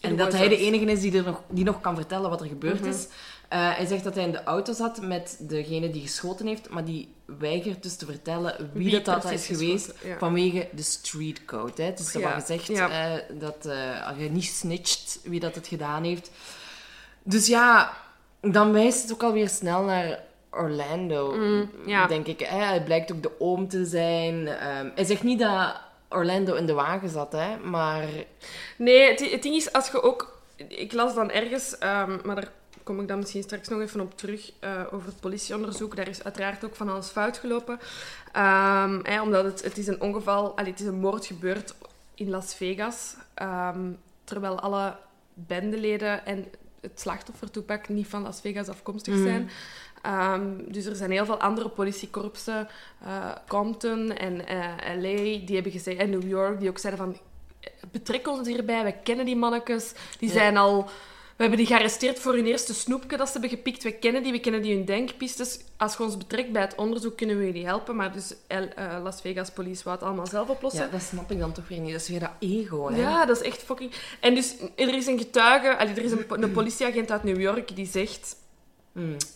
en dat hij de enige is die, er nog, die nog kan vertellen wat er gebeurd Mhm. is. Eh, hij zegt dat hij in de auto zat met degene die geschoten heeft, maar die weigert dus te vertellen wie, Wie dat, dat is geweest geschoten, ja. vanwege de street code. Hè. Het is Ja, ervan gezegd ja. eh, dat als je niet snitcht wie dat het gedaan heeft. Dus ja, dan wijst het ook alweer snel naar Orlando, Mm, ja. denk ik. Hè. Hij blijkt ook de oom te zijn. Ehm, hij zegt niet dat Orlando in de wagen zat, hè, maar... Nee, het, het ding is, als je ook... Ik las dan ergens, ehm, maar daar kom ik dan misschien straks nog even op terug, eh, over het politieonderzoek. Daar is uiteraard ook van alles fout gelopen. Ehm, hè, omdat het, het is een ongeval... Allee, het is een moord gebeurd in Las Vegas. terwijl alle bendeleden en het slachtoffer Tupac niet van Las Vegas afkomstig Mhm. zijn. Ehm, dus er zijn heel veel andere politiekorpsen, eh, Compton en eh, LA, die hebben gezegd, en New York, die ook zeiden van, eh, betrek ons hierbij, we kennen die mannetjes, die Ja. zijn al... We hebben die gearresteerd voor hun eerste snoepje dat ze hebben gepikt. We kennen die, we kennen die hun denkpistes. Als je ons betrekt bij het onderzoek, kunnen we jullie helpen. Maar dus L- eh, Las Vegas Police wou het allemaal zelf oplossen. Ja, dat snap ik dan toch weer niet. Dat is weer dat ego, hè. Ja, dat is echt fucking... En dus er is een getuige, allee, er is een, po- een politieagent uit New York die zegt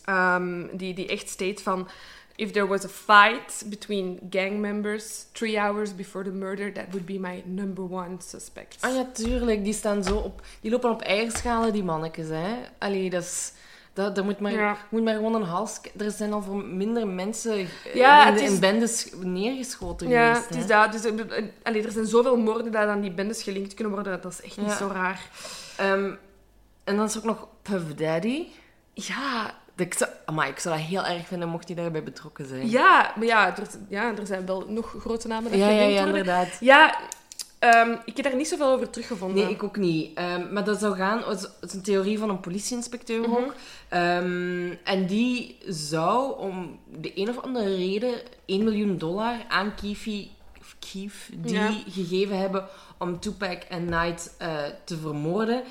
Ehm, die, die echt steeds van... If there was a fight between gang members three hours before the murder, that would be my number one suspect. Ah ja, tuurlijk. Die staan zo op... Die lopen op eierschalen, die mannetjes, hè. Allee, dat is... Dat, dat moet, maar, Ja. moet maar gewoon een hals... Er zijn al voor minder mensen eh, Ja, in, is- in bendes neergeschoten Ja, geweest. het is hè. dat. Dus, eh, eh, allee, er zijn zoveel moorden die aan die bendes gelinkt kunnen worden. Dat is echt niet Ja. zo raar. Ehm, en dan is er ook nog Puff Daddy. Ja, Ik zou, amai, ik zou dat heel erg vinden mocht hij daarbij betrokken zijn. ja, maar ja er, ja, er zijn wel nog grote namen dat ja, ja, ja, inderdaad. Ja, ehm, ik heb daar niet zoveel over teruggevonden. Nee, ik ook niet. Ehm, maar dat zou gaan... Het is- een theorie van een politieinspecteur Mhm. ook. Ehm, en die zou om de een of andere reden 1 miljoen dollar aan of Keef die gegeven hebben om Tupac en Knight eh, te vermoorden.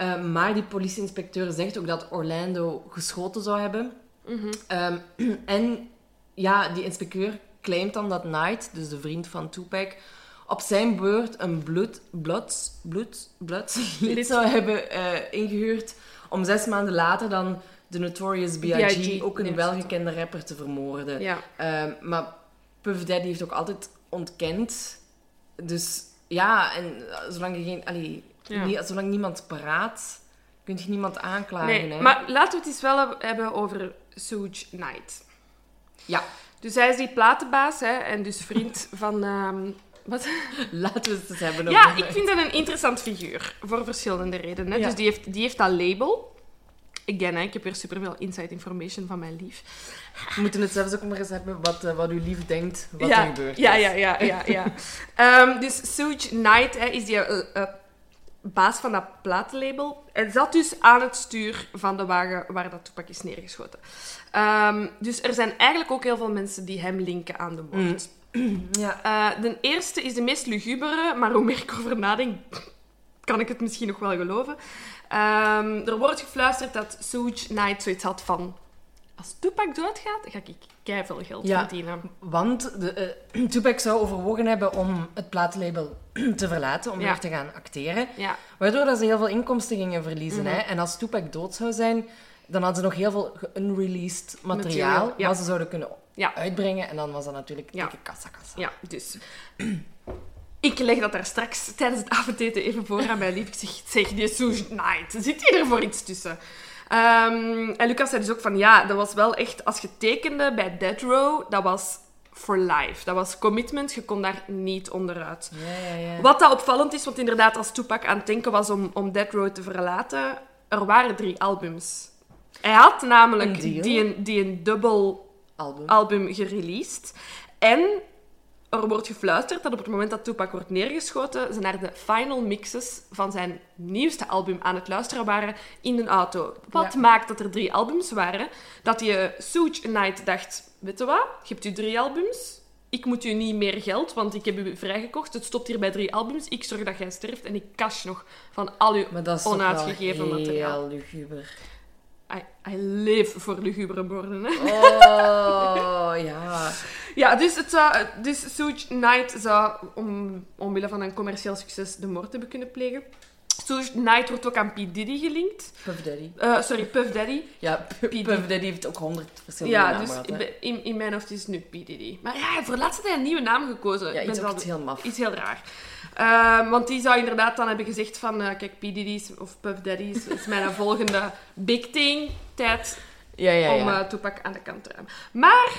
Ehm, maar die politieinspecteur zegt ook dat Orlando geschoten zou hebben. Mhm. Ehm, en ja, die inspecteur claimt dan dat Knight, dus de vriend van Tupac, op zijn beurt een bloed, bloed, bloed, bloed lid Lid. zou hebben eh, ingehuurd om zes maanden later dan de Notorious B.I.G., ook een welgekende rapper, te vermoorden. Ja. Ehm, maar Puff Daddy heeft ook altijd ontkend. Dus ja, en eh, zolang, er geen, allee, Ja. zolang niemand praat, kun je niemand aanklagen. Nee, hè. maar laten we het eens wel hebben over Suge Knight. Ja, Dus hij is die platenbaas hè, en dus vriend van... ehm, wat? laten we het eens hebben Ja, over... ik vind dat een interessant figuur. Voor verschillende redenen. Hè. Ja. Dus die heeft, die heeft dat label. Again, hè, ik heb weer superveel inside information van mijn lief. We moeten het zelfs ook maar eens hebben wat, eh, wat uw lief denkt, wat ja, er gebeurt. Ja, ja, ja, ja. ja. Ehm, dus Suge Knight hè, is die eh, eh, baas van dat platenlabel. Hij zat dus aan het stuur van de wagen waar dat toepak is neergeschoten. Ehm, dus er zijn eigenlijk ook heel veel mensen die hem linken aan de moord. Ja. Eh, de eerste is de meest lugubere, maar hoe meer ik erover nadenk, kan ik het misschien nog wel geloven. Ehm, er wordt gefluisterd dat Suge Knight zoiets had van... Als Tupac doodgaat, ga ik keiveel geld Ja. verdienen. Want de, eh, Tupac zou overwogen hebben om het platenlabel te verlaten, om Ja. weer te gaan acteren. Ja. Waardoor dat ze heel veel inkomsten gingen verliezen. Mhm. hè. En als Tupac dood zou zijn, dan hadden ze nog heel veel unreleased materiaal, wat ze zouden kunnen Ja. uitbrengen. En dan was dat natuurlijk dikke kassa kassa. Ja, dus... Ik leg dat daar straks tijdens het avondeten even voor aan mijn lief. Ik zeg, zeg die Suge Knight, zit hier er voor iets tussen? Ehm, en Lucas zei dus ook van, ja, dat was wel echt... Als je tekende bij Dead Row, dat was for life. Dat was commitment, je kon daar niet onderuit. Ja, ja, ja. Wat dat opvallend is, want inderdaad, als Tupac aan het denken was om, om Dead Row te verlaten, er waren drie albums. Hij had namelijk Een die een, die een dubbel Album. album gereleased. En er wordt gefluisterd dat op het moment dat Tupac wordt neergeschoten, ze naar de final mixes van zijn nieuwste album aan het luisteren waren in een auto. Wat Ja. maakt dat er drie albums waren? Dat je Suge Knight dacht, weet je wat, je hebt u drie albums, ik moet u niet meer geld, want ik heb u vrijgekocht. Het stopt hier bij drie albums. Ik zorg dat jij sterft en ik cash nog van al uw Maar dat is onuitgegeven heel materiaal. luguber. I, I live voor lugubere woorden, hè. Oh, ja. Ja, dus, het zou, dus Suge Knight zou om, omwille van een commercieel succes de moord hebben kunnen plegen. Suge Knight wordt ook aan P. Diddy gelinkt. Puff Daddy. Eh, sorry, Puff Daddy. Ja, P-. Puff Daddy heeft ook honderd verschillende Ja, namen dus gehad, in, in mijn hoofd is het nu P. Diddy. Maar ja, voor laatst had hij een nieuwe naam gekozen. Ja, iets, ook wel- iets heel maf. iets heel raar. Ehm, want die zou inderdaad dan hebben gezegd van... eh, kijk, P. Diddy's of Puff Daddy's is mijn volgende big thing. Tijd Ja, ja, om ja. eh Tupac aan de kant te ruimen. Maar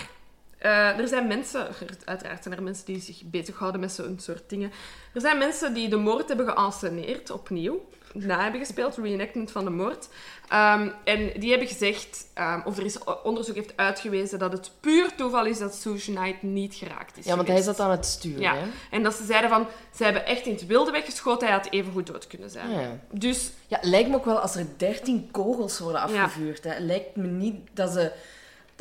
eh, er zijn mensen, uiteraard zijn er mensen die zich bezighouden met zo'n soort dingen. Er zijn mensen die de moord hebben geanceneerd, opnieuw. Na hebben gespeeld, reenactment van de moord. Ehm, en die hebben gezegd, ehm, of er is onderzoek heeft uitgewezen dat het puur toeval is dat Suge Knight niet geraakt is ja, want hij geweest. zat aan het sturen, Ja. hè. En dat ze zeiden van, ze hebben echt in het wilde weggeschoten, hij had even goed dood kunnen zijn. Ja. Dus Ja, lijkt me ook wel als er 13 kogels worden afgevuurd. Hè, lijkt me niet dat ze,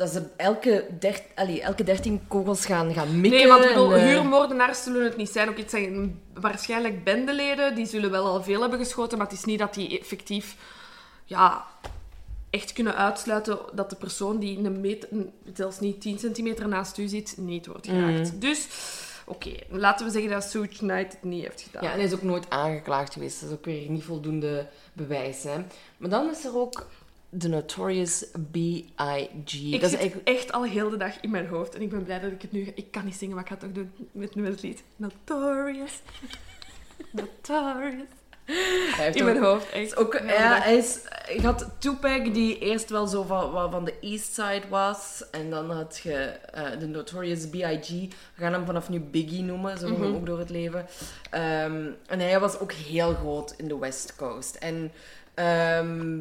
dat ze elke, dert, allee, elke 13 kogels gaan, gaan mikken. Nee, want ik bedoel, en, eh, huurmoordenaars zullen het niet zijn. Ook het zijn waarschijnlijk bendeleden, die zullen wel al veel hebben geschoten, maar het is niet dat die effectief ja, echt kunnen uitsluiten dat de persoon die een meter, zelfs niet 10 centimeter naast u zit, niet wordt geraakt. Mm. Dus, oké, laten we zeggen dat Suge Knight het niet heeft gedaan. Ja, en hij is ook nooit aangeklaagd geweest. Dat is ook weer niet voldoende bewijs. Hè. Maar dan is er ook The Notorious B.I.G. Ik Dat zit is eigenlijk... echt al heel de dag in mijn hoofd. En ik ben blij dat ik het nu... Ik kan niet zingen, maar ik ga het toch doen met, met het lied. Notorious. Notorious. Hij heeft In ook- mijn hoofd, echt. Ook, de ja, hij is, je had Tupac, die eerst wel zo van, van- de East Side was. En dan had je eh, de Notorious B.I.G. We gaan hem vanaf nu Biggie noemen, zo hem ook door het leven. Ehm, en hij was ook heel groot in de West Coast. En ehm,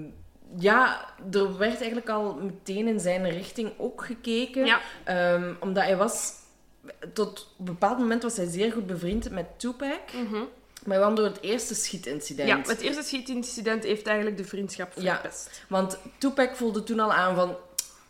ja, er werd eigenlijk al meteen in zijn richting ook gekeken. Ja. Ehm, omdat hij was... Tot op een bepaald moment was hij zeer goed bevriend met Tupac. Maar wel door het eerste schietincident. Ja, het eerste schietincident heeft eigenlijk de vriendschap Ja. verpest. Want Tupac voelde toen al aan van,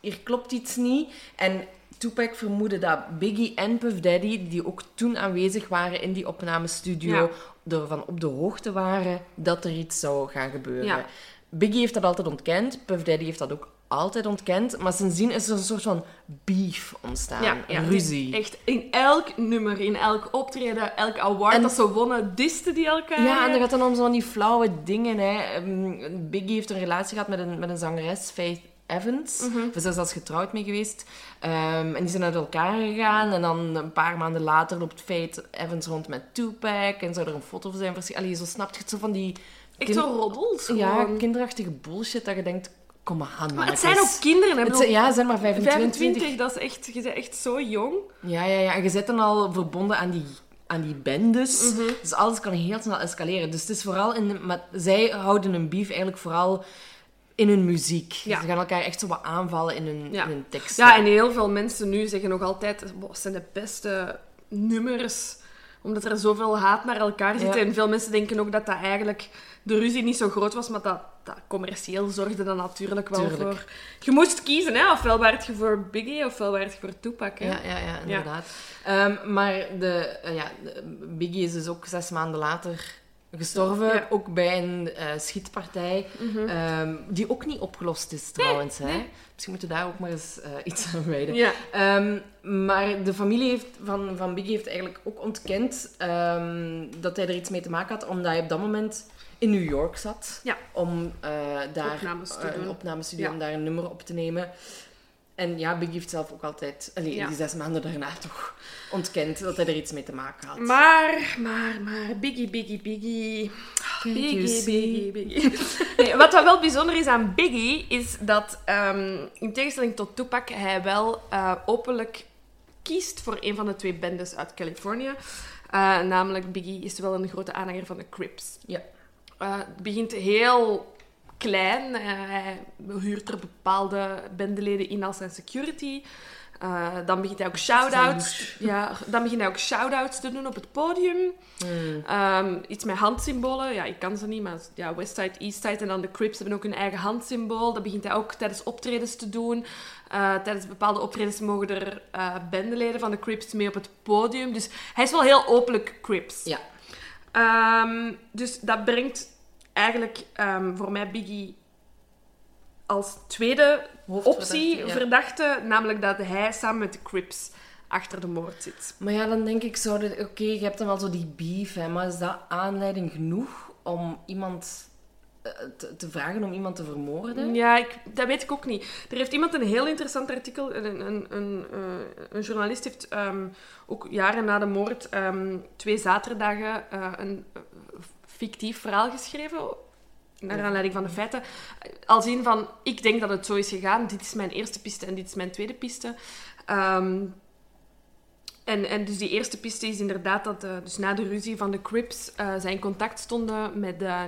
hier klopt iets niet. En Tupac vermoedde dat Biggie en Puff Daddy, die ook toen aanwezig waren in die opnamestudio, ervan op de hoogte waren dat er iets zou gaan gebeuren. Ja. Biggie heeft dat altijd ontkend, Puff Daddy heeft dat ook altijd ontkend. Maar sindsdien is er een soort van beef ontstaan, Ja, ja, ruzie. Echt, in elk nummer, in elk optreden, elk award En- dat ze wonnen, disten die elkaar. Ja, en dat gaat dan om zo'n die flauwe dingen. Hè. Ehm, Biggie heeft een relatie gehad met een, met een zangeres, Faith Evans. Of is zelfs getrouwd mee geweest. Ehm, en die zijn uit elkaar gegaan. En dan een paar maanden later loopt Faith Evans rond met Tupac. En zou er een foto van zijn verschenen. Allee, zo snapt je het zo van die... Echt zo roddels Ja, gewoon. kinderachtige bullshit dat je denkt... Kom aan, Maar het zijn ook kinderen, hè. Het zijn, ja, ze zijn maar 25. 25, dat is echt, je bent echt zo jong. Ja, ja, ja. En je zit dan al verbonden aan die, aan die bendes. Mhm. Dus alles kan heel snel escaleren. Dus het is vooral in... de- maar zij houden hun beef eigenlijk vooral in hun muziek. Ja. Ze gaan elkaar echt zo wat aanvallen in hun, Ja. in hun teksten. Ja, en heel veel mensen nu zeggen nog altijd, "Wow, het zijn de beste nummers. Omdat er zoveel haat naar elkaar zit. Ja. En veel mensen denken ook dat dat eigenlijk de ruzie niet zo groot was, maar dat, dat commercieel zorgde dan natuurlijk wel Tuurlijk. voor... Je moest kiezen, hè. Ofwel werd je voor Biggie, ofwel werd je voor Tupac, hè. Ja, ja, ja, inderdaad. Ehm, maar de, eh, ja, de- Biggie is dus ook zes maanden later gestorven. Ja. Mhm. Ook bij een eh, schietpartij. ehm, die ook niet opgelost is trouwens. Hè? Misschien moeten we daar ook maar eens eh, iets aan wijden. Ja. Ehm, maar de familie heeft, van, van Biggie heeft eigenlijk ook ontkend ehm, dat hij er iets mee te maken had, omdat hij op dat moment in New York zat Ja. om eh, daar Opnames te doen. om daar een nummer op te nemen. En ja, Biggie heeft zelf ook altijd, allee, Ja. die zes maanden daarna toch ontkend dat hij er iets mee te maken had. Maar, maar, maar, Biggie, Biggie, Biggie. You Biggie? Biggie, Biggie. Nee, wat wel bijzonder is aan Biggie, is dat ehm, in tegenstelling tot Tupac, hij wel eh, openlijk kiest voor een van de twee bendes uit Californië. Eh, namelijk, Biggie is wel een grote aanhanger van de Crips. Ja. Eh, het begint heel klein. Eh, hij huurt er bepaalde bendeleden in als zijn security. Eh, dan begint hij ook shout-outs. Ja, dan begint hij ook shout-outs te doen op het podium. Hmm. Ehm, iets met handsymbolen. Ja, ik kan ze niet, maar ja, Westside, Eastside en dan de Crips hebben ook hun eigen handsymbool. Dat begint hij ook tijdens optredens te doen. Eh, tijdens bepaalde optredens mogen er eh bendeleden van de Crips mee op het podium. Dus hij is wel heel openlijk Crips. Ja. Ehm, dus dat brengt eigenlijk ehm, voor mij Biggie als tweede optie ja. verdachte, namelijk dat hij samen met de Crips achter de moord zit. Maar ja, dan denk ik zo, oké, je hebt dan wel zo die beef, hè, maar is dat aanleiding genoeg om iemand eh, te, te vragen om iemand te vermoorden? Ja, ik, dat weet ik ook niet. Er heeft iemand een heel interessant artikel... Een, een, een, eh, een journalist heeft ehm, ook jaren na de moord ehm, twee zaterdagen eh, een eh, fictief verhaal geschreven. Naar aanleiding van de feiten. Als in van, ik denk dat het zo is gegaan. Dit is mijn eerste piste en dit is mijn tweede piste. Ehm, en, en dus die eerste piste is inderdaad dat eh, dus na de ruzie van de Crips eh zij in contact stonden met, eh,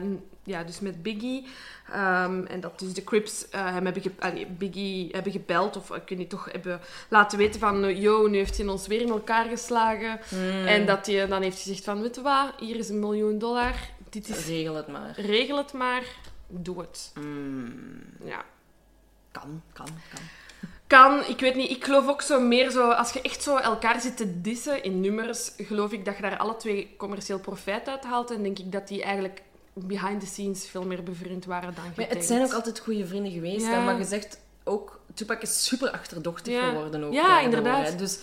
ja, dus met Biggie. Ehm, en dat dus de Crips eh, hem hebben, ge- Biggie hebben gebeld, of ik weet niet, toch hebben laten weten van... Yo, nu heeft hij ons weer in elkaar geslagen. Hmm. En dat hij dan heeft gezegd van, weet je wat, hier is een miljoen dollar. Dit is... Regel het maar. Regel het maar. Doe het. Hmm. Ja. Kan, kan, kan. Kan, ik weet niet. Ik geloof ook zo meer zo... Als je echt zo elkaar zit te dissen in nummers, geloof ik dat je daar alle twee commercieel profijt uit haalt. En denk ik dat die eigenlijk behind the scenes veel meer bevriend waren dan Maar gedacht. het zijn ook altijd goede vrienden geweest, Ja. maar je zegt ook, Tupac is super achterdochtig Ja. geworden ook. Ja, daardoor, inderdaad. hè. Dus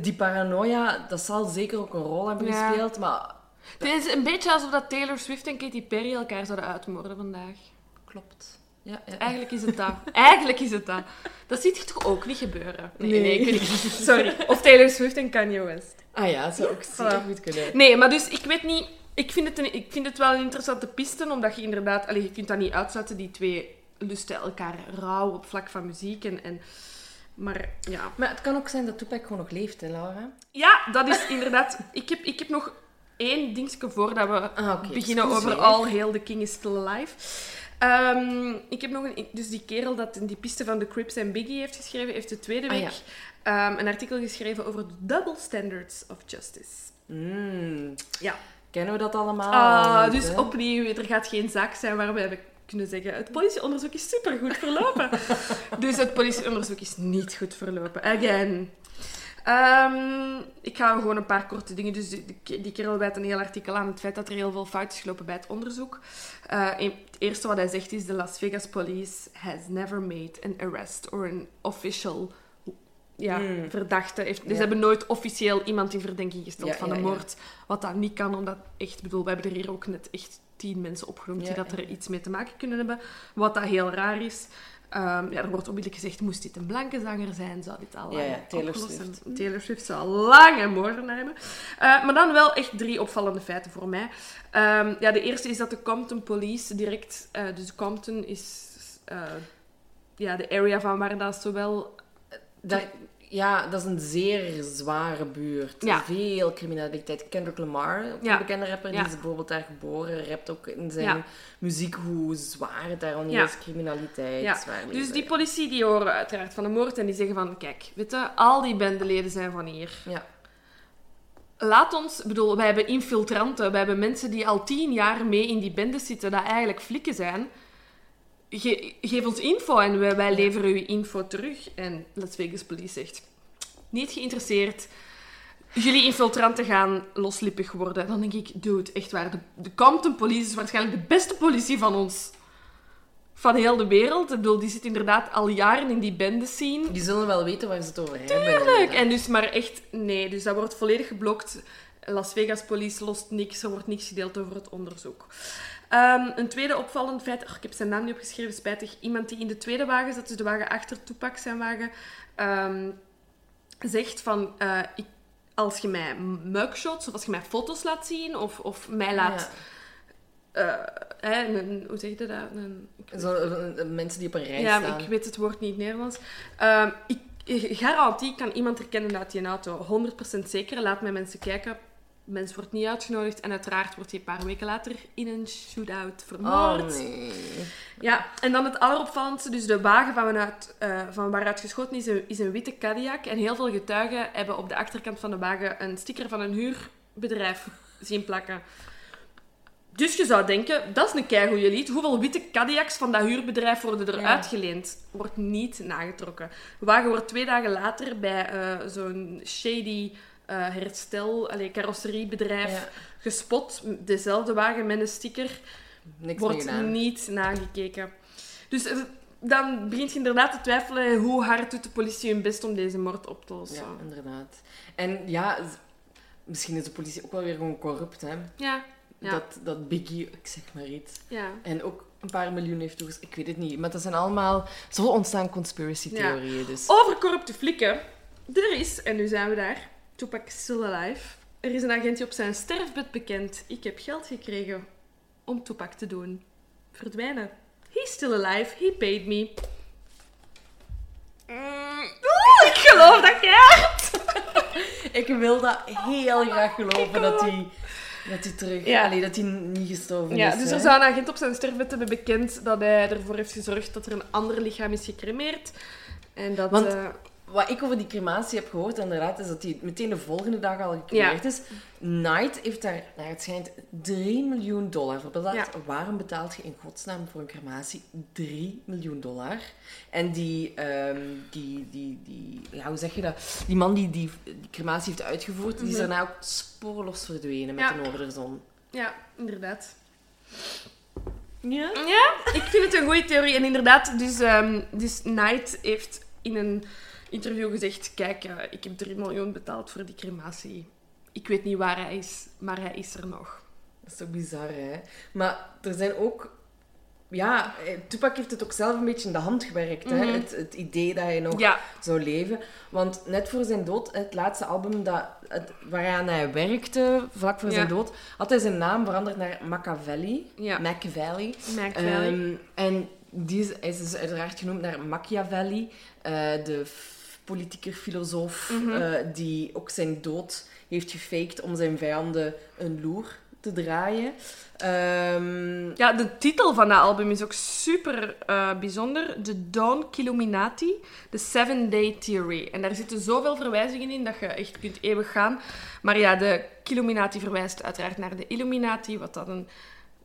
die paranoia, dat zal zeker ook een rol hebben Ja. gespeeld, maar Het is een beetje alsof dat Taylor Swift en Katy Perry elkaar zouden uitmoorden vandaag. klopt. Ja, ja. Eigenlijk is het dat. Eigenlijk is het dat. Dat ziet je toch ook niet gebeuren? Nee, nee, Nee. ik weet niet. Sorry. Of Taylor Swift en Kanye West. Ah ja, dat zou ook zeker Voilà. goed kunnen. Nee, maar dus ik weet niet... Ik vind het, een, ik vind het wel een interessante piste, omdat je inderdaad... Allee, je kunt dat niet uitsluiten, die twee lusten elkaar rauw op vlak van muziek. En, en, maar ja... Maar het kan ook zijn dat Tupac gewoon nog leeft, hè, Laura? Ja, dat is inderdaad... Ik heb, ik heb nog één dingetje voordat we Ah, oké. beginnen over All Hail the King is Still Alive. Ehm, ik heb nog een... Dus die kerel dat in die piste van de Crips en Biggie heeft geschreven, heeft de tweede Ah, week ja. ehm, een artikel geschreven over de double standards of justice. Mm. Ja. Kennen we dat allemaal? Ah, dus hè? opnieuw, er gaat geen zaak zijn waar we hebben kunnen zeggen het politieonderzoek is supergoed verlopen. dus het politieonderzoek is niet goed verlopen. Again. Ehm, ik ga gewoon een paar korte dingen. Dus die, die, kerel wijt een heel artikel aan het feit dat er heel veel fout is gelopen bij het onderzoek. En het eerste wat hij zegt is: de Las Vegas police has never made an arrest or an official ja, Hmm. verdachte. Heeft, dus Ja. hebben nooit officieel iemand in verdenking gesteld Ja, van ja, een moord. Wat dat niet kan, omdat echt, bedoel, we hebben er hier ook net echt tien mensen opgenoemd die dat er iets mee te maken kunnen hebben. Wat dat heel raar is. Ehm, ja, er wordt onmiddellijk gezegd, moest dit een blanke zanger zijn, zou dit al Ja, lang ja, Taylor Swift. zijn. Taylor Swift zou al lang een moordenaar hebben. Eh, maar dan wel echt drie opvallende feiten voor mij. Ehm, ja, de eerste is dat de Compton Police direct... eh, dus Compton is eh, ja, de area van waar dat zowel... Dat, ja, dat is een zeer zware buurt. Ja. Veel criminaliteit. Kendrick Lamar, Ja. een bekende rapper, die is bijvoorbeeld daar geboren. Rapt ook in zijn muziek hoe zwaar het daar al niet is. Criminaliteit, Dus die politie die horen uiteraard van de moord en die zeggen van... Kijk, weet je, al die bendeleden zijn van hier. Ja. Laat ons... Bedoel, wij hebben infiltranten. Wij hebben mensen die al tien jaar mee in die bendes zitten, dat eigenlijk flikken zijn. Ge- geef ons info en wij, wij leveren u info terug. En Las Vegas Police zegt... Niet geïnteresseerd. Jullie infiltranten gaan loslippig worden. Dan denk ik, dude, echt waar. De, de Compton Police is waarschijnlijk de beste politie van ons. Van heel de wereld. Ik bedoel, die zit inderdaad al jaren in die bende scene. Die zullen wel weten waar ze het over hebben. Tuurlijk! En dus maar echt, nee. Dus dat wordt volledig geblokt. Las Vegas Police lost niks. Er wordt niks gedeeld over het onderzoek. Ehm, een tweede opvallend feit, ach, ik heb zijn naam niet opgeschreven, spijtig. Iemand die in de tweede wagen zat, dus de wagen achter Tupac zijn wagen, ehm, zegt van, eh, ik, als je mij mugshots of als je mij foto's laat zien of, of mij laat, eh, hè, een, hoe zeg je dat? Een, Ja. Zo, eh, eh, mensen die op een rij ja, staan. ik weet het woord niet Nederlands. Ehm, ik, ik garantie, kan iemand herkennen uit die auto. 100% zeker. Laat mij mensen kijken. Mens wordt niet uitgenodigd. En uiteraard wordt hij een paar weken later in een shootout vermoord. Oh, nee. Ja, en dan het alleropvallendste. Dus de wagen van, waaruit, eh, van waaruit geschoten is, een- is een witte Cadillac. En heel veel getuigen hebben op de achterkant van de wagen een sticker van een huurbedrijf zien plakken. Dus je zou denken, dat is een keigoeie lied. Hoeveel witte Cadillacs van dat huurbedrijf worden er Ja. uitgeleend? Wordt niet nagetrokken. De wagen wordt twee dagen later bij eh, zo'n shady eh, herstel, allee, carrosseriebedrijf Ja. gespot. Dezelfde wagen met een sticker Niks wordt niet nagekeken. Dus eh, dan begint je inderdaad te twijfelen hoe hard doet de politie hun best om deze moord op te lossen. Ja, inderdaad. En ja, misschien is de politie ook wel weer gewoon corrupt, hè. Ja, ja, Dat, dat Biggie, ik zeg maar iets, ja. en ook een paar miljoen heeft toegestaan. Ik weet het niet. Maar dat zijn allemaal... Zo ontstaan conspiracy-theorieën, dus... Over corrupte flikken. Er is, en nu zijn we daar, Tupac still alive. Er is een agent die op zijn sterfbed bekend. Ik heb geld gekregen om Tupac te doen. Verdwijnen. He's still alive. He paid me. Mm, oeh, ik geloof dat keihard. Ik wil dat heel graag geloven, dat hij... Dat hij terug... Ja. Allee, dat hij niet gestorven Ja, is. dus hè. er zou een agent op zijn sterfbed hebben bekend dat hij ervoor heeft gezorgd dat er een ander lichaam is gecremeerd. En dat... Want- eh, Wat ik over die crematie heb gehoord, inderdaad, is dat hij meteen de volgende dag al gecremeerd is. Knight heeft daar, naar het schijnt, 3 miljoen dollar voor betaald. Ja. Waarom betaalt je in godsnaam voor een crematie 3 miljoen dollar? En die, ehm, die, die, die, ja, hoe zeg je dat? Die man die die, die crematie heeft uitgevoerd, die is Mhm. daarna ook spoorloos verdwenen met Ja. de Noorderzon. ja, inderdaad. Ja? Ja, ik vind het een goede theorie. En inderdaad, dus, ehm, dus Knight heeft in een interview gezegd... Kijk, eh, ik heb 3 miljoen betaald voor die crematie. Ik weet niet waar hij is, maar hij is er nog. Dat is toch bizar, hè? Maar er zijn ook ja, eh, Tupac heeft het ook zelf een beetje in de hand gewerkt. hè? Het, het idee dat hij nog Mhm. Ja. zou leven. Want net voor zijn dood, het laatste album dat, het, waaraan hij werkte, vlak voor Ja. zijn dood, had hij zijn naam veranderd naar Machiavelli. Ja. Machiavelli. Machiavelli. Ehm, en die is, hij is dus uiteraard genoemd naar Machiavelli, eh, de politieker, filosoof, Mhm. eh, die ook zijn dood heeft gefaked om zijn vijanden een loer te draaien. Ehm, Ja, de titel van dat album is ook super eh, bijzonder. The Dawn Killuminati, The Seven Day Theory. En daar zitten zoveel verwijzingen in dat je echt kunt eeuwig gaan. Maar ja, de Killuminati verwijst uiteraard naar de Illuminati, wat dan een,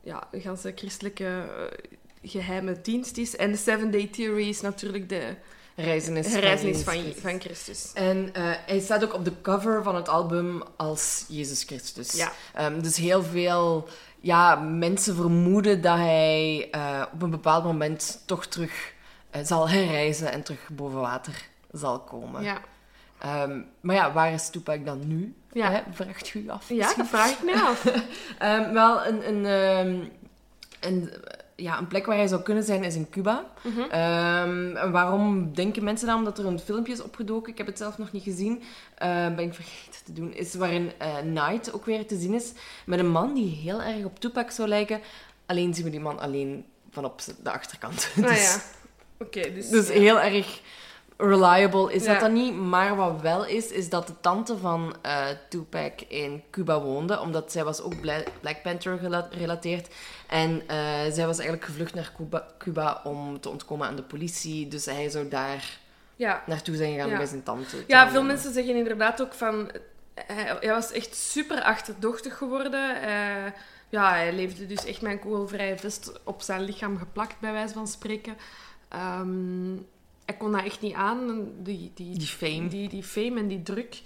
ja, een ganse christelijke eh, geheime dienst is. En de Seven Day Theory is natuurlijk de Reizenis, herreizenis van van, Jezus van Christus. En eh, hij staat ook op de cover van het album als Jezus Christus. Ja. Ehm, dus heel veel ja, mensen vermoeden dat hij eh, op een bepaald moment toch terug eh, zal herreizen en terug boven water zal komen. Ja, Ehm, maar ja, waar is Tupac dan nu? Ja. Hè, vraagt u af. ja dat vraag ik me af. Ehm, wel, een, een, een, ja, een plek waar hij zou kunnen zijn is in Cuba. Mhm. Ehm, waarom denken mensen dan? Omdat er een filmpje is opgedoken. Ik heb het zelf nog niet gezien. Eh, ben ik vergeten te doen. Is waarin eh Night ook weer te zien is. Met een man die heel erg op Tupac zou lijken. Alleen zien we die man alleen van op de achterkant. Nou dus, ja, oké. dus, dus heel erg reliable is Ja. dat dan niet. Maar wat wel is, is dat de tante van eh, Tupac in Cuba woonde. Omdat zij was ook Bla- Black Panther gerelateerd. En eh, zij was eigenlijk gevlucht naar Cuba, Cuba om te ontkomen aan de politie. Dus hij zou daar ja. naartoe zijn gegaan Ja. bij zijn tante. te Ja, veel wonen. mensen zeggen inderdaad ook van... Hij, hij was echt super achterdochtig geworden. Hij- ja, hij leefde dus echt met een kogelvrije vest op zijn lichaam geplakt, bij wijze van spreken. Ehm, hij kon dat echt niet aan, die, die, Die fame. die, die fame en die druk.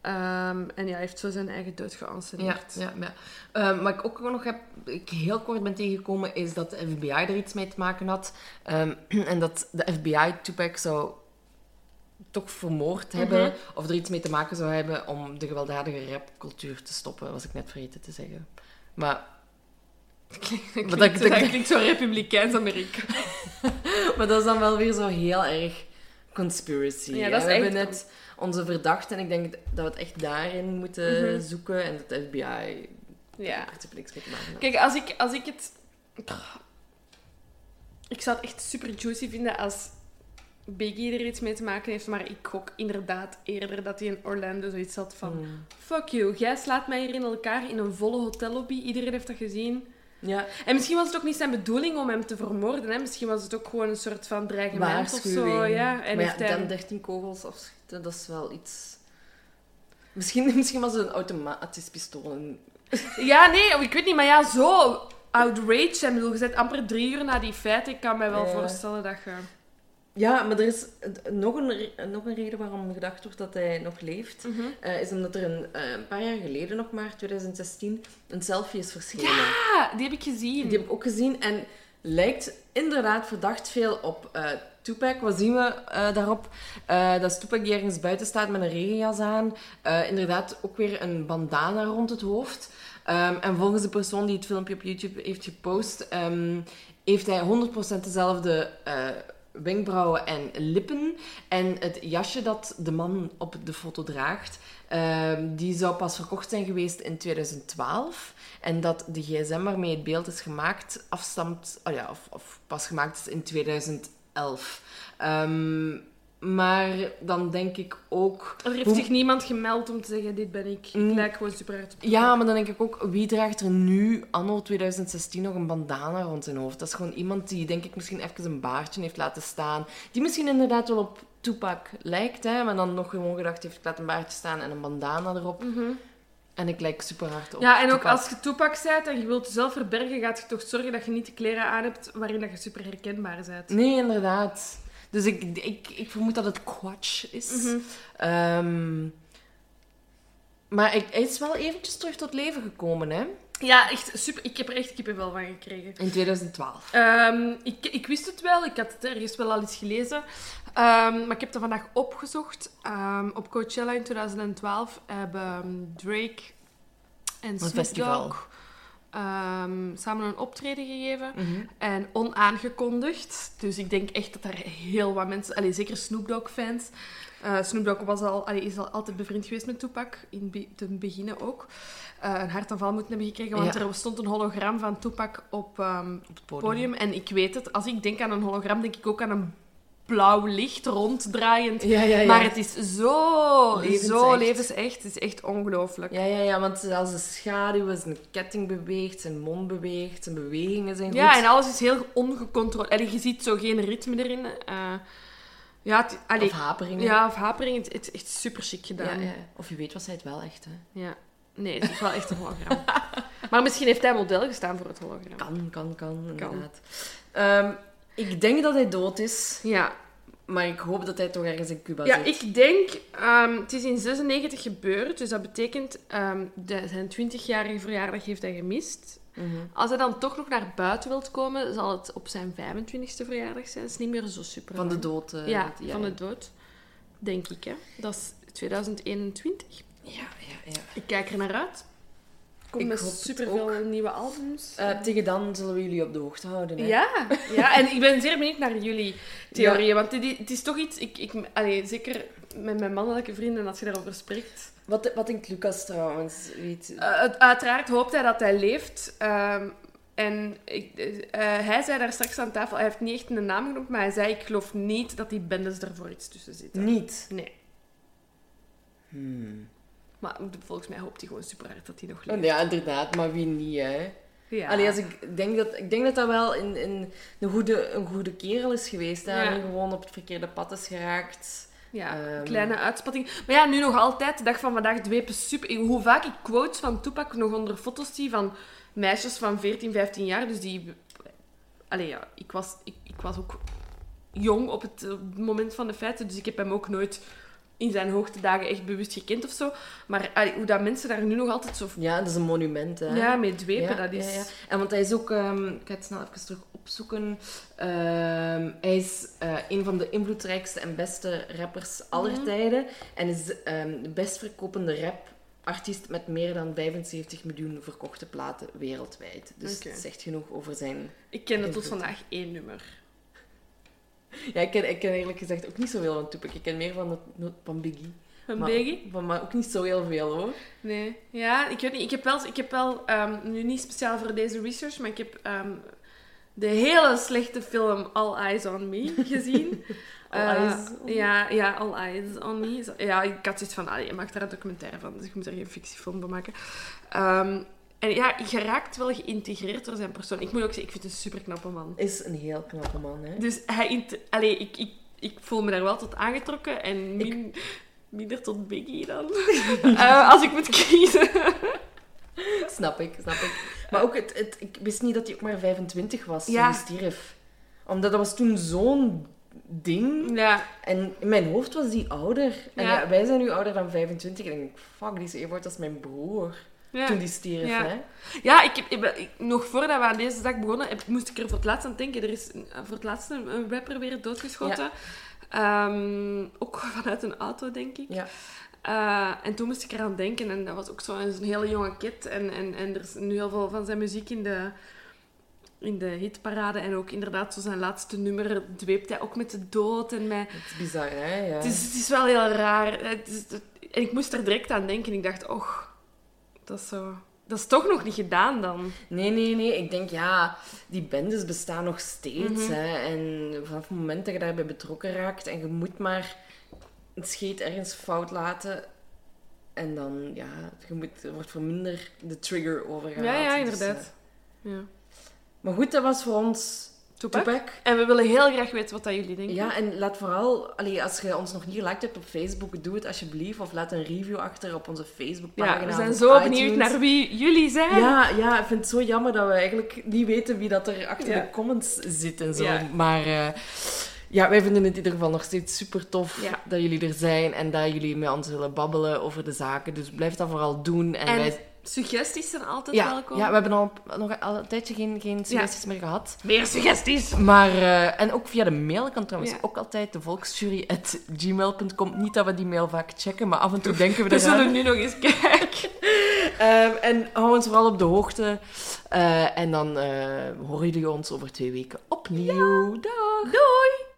Ehm, en ja, hij heeft zo zijn eigen dood geanceneerd. ja, ja. Ehm, wat ik ook nog heb, ik heel kort ben tegengekomen, is dat de FBI er iets mee te maken had. Ehm, en dat de FBI Tupac zou toch vermoord hebben, of er iets mee te maken zou hebben om de gewelddadige rapcultuur te stoppen, was ik net vergeten te zeggen. Maar, Klinkt, Maar dat- dat, dat- klinkt zo republikeins Amerika. maar dat is dan wel weer zo heel erg conspiracy. Ja, hè. dat is we hebben net onze verdachte en ik denk dat we het echt daarin moeten Mhm. zoeken en de FBI Ja. er niks mee te maken. Kijk, als ik, als ik het... Ik zou het echt super juicy vinden als Biggie er iets mee te maken heeft, maar ik gok inderdaad eerder dat hij in Orlando zoiets had van... Hmm. Fuck you, jij slaat mij hier in elkaar in een volle hotellobby. Iedereen heeft dat gezien. Ja, En misschien was het ook niet zijn bedoeling om hem te vermoorden. Hè? Misschien was het ook gewoon een soort van dreigement of zo. Ja, en maar heeft ja, hij... dan 13 kogels afschieten, dat is wel iets... Misschien, misschien was het een automatisch pistool. Ja, nee, ik weet niet, maar ja, zo outraged. En bedoel, je zit amper drie uur na die feiten. Ik kan me wel Ja. voorstellen dat je... Ja, maar er is nog een, nog een reden waarom gedacht wordt dat hij nog leeft. Mhm. eh, is omdat er een, eh, een paar jaar geleden nog maar, 2016, een selfie is verschenen. Ja, die heb ik gezien. Die heb ik ook gezien en lijkt inderdaad verdacht veel op eh Tupac. Wat zien we daarop? Dat is Tupac die ergens buiten staat met een regenjas aan. Inderdaad ook weer een bandana rond het hoofd. Ehm, en volgens de persoon die het filmpje op YouTube heeft gepost, ehm, heeft hij 100% dezelfde wenkbrauwen en lippen. En het jasje dat de man op de foto draagt, ehm, die zou pas verkocht zijn geweest in 2012. En dat de gsm waarmee het beeld is gemaakt afstamt, oh ja, of, of pas gemaakt is in 2011. Ehm, maar dan denk ik ook... Er heeft Hoe- zich niemand gemeld om te zeggen, dit ben ik. Ik Mm. lijk gewoon super hard Ja, maar dan denk ik ook, wie draagt er nu, anno 2016, nog een bandana rond zijn hoofd? Dat is gewoon iemand die, denk ik, misschien even een baardje heeft laten staan. Die misschien inderdaad wel op Tupac lijkt, hè, maar dan nog gewoon gedacht heeft, ik laat een baardje staan en een bandana erop. Mhm. En ik lijk super hard op Ja, en ook als je Tupac bent en je wilt jezelf verbergen, gaat je toch zorgen dat je niet de kleren aan hebt waarin dat je super herkenbaar bent. Nee, inderdaad. Dus ik, ik, ik vermoed dat het Quatsch is. Mhm. Ehm, maar ik, hij is wel eventjes terug tot leven gekomen, hè? Ja, echt super. Ik heb er echt kippenvel van gekregen. In 2012. Ehm, ik, ik wist het wel, ik had het ergens wel al eens gelezen. Ehm, maar ik heb het vandaag opgezocht. Op Coachella in 2012 hebben Drake en Snoop. Dogg ehm, samen een optreden gegeven. Mhm. En onaangekondigd. Dus ik denk echt dat daar heel wat mensen... Allee, zeker Snoop Dogg-fans. Eh, Snoop Dogg was al, allee, is al altijd bevriend geweest met Tupac. In be- te beginnen ook. Eh, een hartaanval moeten hebben gekregen. Want Ja. er stond een hologram van Tupac op, ehm, Op het podium. En ik weet het. Als ik denk aan een hologram, denk ik ook aan een blauw licht ronddraaiend. Ja, ja, ja. Maar het is zo, Levensecht. zo levensecht. Het is echt ongelooflijk. Ja, ja, ja, want zelfs de schaduwen, zijn ketting beweegt, zijn mond beweegt, zijn bewegingen zijn goed. Ja, en alles is heel ongecontroleerd. Allee, je ziet zo geen ritme erin. Eh, ja, het, allee, Of haperingen. ja, of hapering. Het, het is echt super chic gedaan. ja. Of je weet wat zij het wel echt, hè. Ja. Nee, het is wel echt een hologram. maar misschien heeft hij model gestaan voor het hologram. Kan, kan, kan, inderdaad. Ehm, ik denk dat hij dood is, Ja, maar ik hoop dat hij toch ergens in Cuba ja zit. ik denk... ehm, het is in 96 gebeurd, dus dat betekent... ehm de, zijn 20-jarige verjaardag heeft hij gemist. Mhm. Als hij dan toch nog naar buiten wilt komen, zal het op zijn 25e verjaardag zijn. Dat is niet meer zo super. Van de dood. eh, Ja, van de dood. Denk ik, hè. Dat is 2021. Ja, ja, ja. Ik kijk er naar uit. Ik met superveel nieuwe albums. Eh, tegen dan zullen we jullie op de hoogte houden, hè. ja, ja, en ik ben zeer benieuwd naar jullie theorieën. Want het, het is toch iets... Ik, ik, allee, zeker met mijn mannelijke vrienden, als je daarover spreekt... Wat, wat denkt Lucas trouwens? Weet... Eh, uiteraard hoopt hij dat hij leeft. ehm, en ik, eh, hij zei daar straks aan tafel, hij heeft niet echt een naam genoemd, maar hij zei, ik geloof niet dat die bendes er voor iets tussen zitten. Niet. Nee. Hmm. Maar volgens mij hoopt hij gewoon super hard dat hij nog leeft. ja, inderdaad, maar wie niet, hè. Ja. Allee, als ik, denk dat, ik denk dat dat wel in, in een, goede, een goede kerel is geweest. Hè? Ja. En gewoon op het verkeerde pad is geraakt. Ja, Ehm. kleine uitspatting. Maar ja, nu nog altijd, de dag van vandaag, dwepen super... Hoe vaak ik quotes van Tupac nog onder foto's zie van meisjes van 14, 15 jaar, dus die... Allee, ja, ik was, ik, ik was ook jong op het, op het moment van de feiten, dus ik heb hem ook nooit in zijn hoogtedagen echt bewust gekend of zo. Maar allee, hoe dat mensen daar nu nog altijd zo... Ja, dat is een monument, hè. Ja, mee dwepen, Ja, dat is... ja, ja. En want hij is ook, ehm, ik ga het snel even terug opzoeken. Ehm, hij is eh, een van de invloedrijkste en beste rappers aller Mhm. tijden. En is ehm, de best verkopende rapartiest met meer dan 75 miljoen verkochte platen wereldwijd. Dus Oké. het zegt genoeg over zijn. Ik ken het tot vandaag één nummer. Ja, ik ken, ik ken eerlijk gezegd ook niet zoveel van Tupac. Ik ken meer van, het, van Biggie. Van maar, Biggie? Van, maar ook niet zo heel veel hoor. Nee. Ja, ik weet niet. Ik heb wel, ik heb wel ehm, nu niet speciaal voor deze research, maar ik heb ehm, de hele slechte film All Eyes on Me gezien. All Eh, Eyes on Me? Ja, ja, All Eyes on Me. Ja, ik had zoiets van, allee, je maakt daar een documentaire van, dus ik moet er geen fictiefilm van maken. Ehm, en ja, je raakt wel geïntegreerd door zijn persoon. Ik moet ook zeggen, ik vind het een super knappe man. Is een heel knappe man, hè? Dus hij... Allee, ik, ik, ik voel me daar wel tot aangetrokken en min- minder tot Biggie dan. Eh, als ik moet kiezen. Snap ik, snap ik. Maar ook, het, het, ik wist niet dat hij ook maar 25 was toen Ja. hij stierf. Omdat dat was toen zo'n ding. Ja, En in mijn hoofd was die ouder. En Ja. wij zijn nu ouder dan 25. En ik denk, fuck, die is even oud als mijn broer. Ja. Toen die stierf, Ja. hè. Ja, ik heb, ik ben- ik- nog voordat we aan deze dag begonnen, heb, moest ik er voor het laatst aan denken. Er is voor het laatst een, een rapper weer doodgeschoten. Ehm, ook vanuit een auto, denk ik. Ja. Eh, en toen moest ik eraan denken. En dat was ook zo een hele jonge kid. En, en, en er is nu heel veel van zijn muziek in de, in de hitparade. En ook inderdaad, zo zijn laatste nummer dweept hij ook met de dood. En met, Het is bizar, hè. Ja. het, is, het is wel heel raar. Het is, het- en ik moest er direct aan denken. Ik dacht, och, dat is zo... Dat is toch nog niet gedaan dan. Nee, nee, nee. Ik denk, ja, die bendes bestaan nog steeds. Mhm. hè. En vanaf het moment dat je daarbij betrokken raakt en je moet maar het scheet ergens fout laten. En dan, ja, je moet, er wordt voor minder de trigger overgehaald. Ja, ja, Dus, inderdaad. eh, Ja. maar goed, dat was voor ons Tupac. Tupac. En we willen heel graag weten wat dat jullie denken. Ja, en laat vooral, allee, als je ons nog niet geliked hebt op Facebook, doe het alsjeblieft. Of laat een review achter op onze Ja, Facebookpagina. we of zijn zo iTunes. benieuwd naar wie jullie zijn. Ja, ja, ik vind het zo jammer dat we eigenlijk niet weten wie dat er achter Ja. de comments zit en zo. Ja. Maar eh, ja, wij vinden het in ieder geval nog steeds super tof Ja. dat jullie er zijn en dat jullie met ons willen babbelen over de zaken. Dus blijf dat vooral doen. En, En- wij Suggesties zijn altijd Ja, welkom. ja, we hebben al nog een tijdje geen, geen suggesties meer gehad. Meer suggesties. Maar, eh, en ook via de mail kan trouwens Ja. ook altijd de volksjury.gmail.com. Niet dat we die mail vaak checken, maar af en toe denken we We eraan. zullen nu nog eens kijken. Ehm, en hou ons vooral op de hoogte. Eh, en dan eh, horen jullie ons over twee weken opnieuw. Dag! Doei!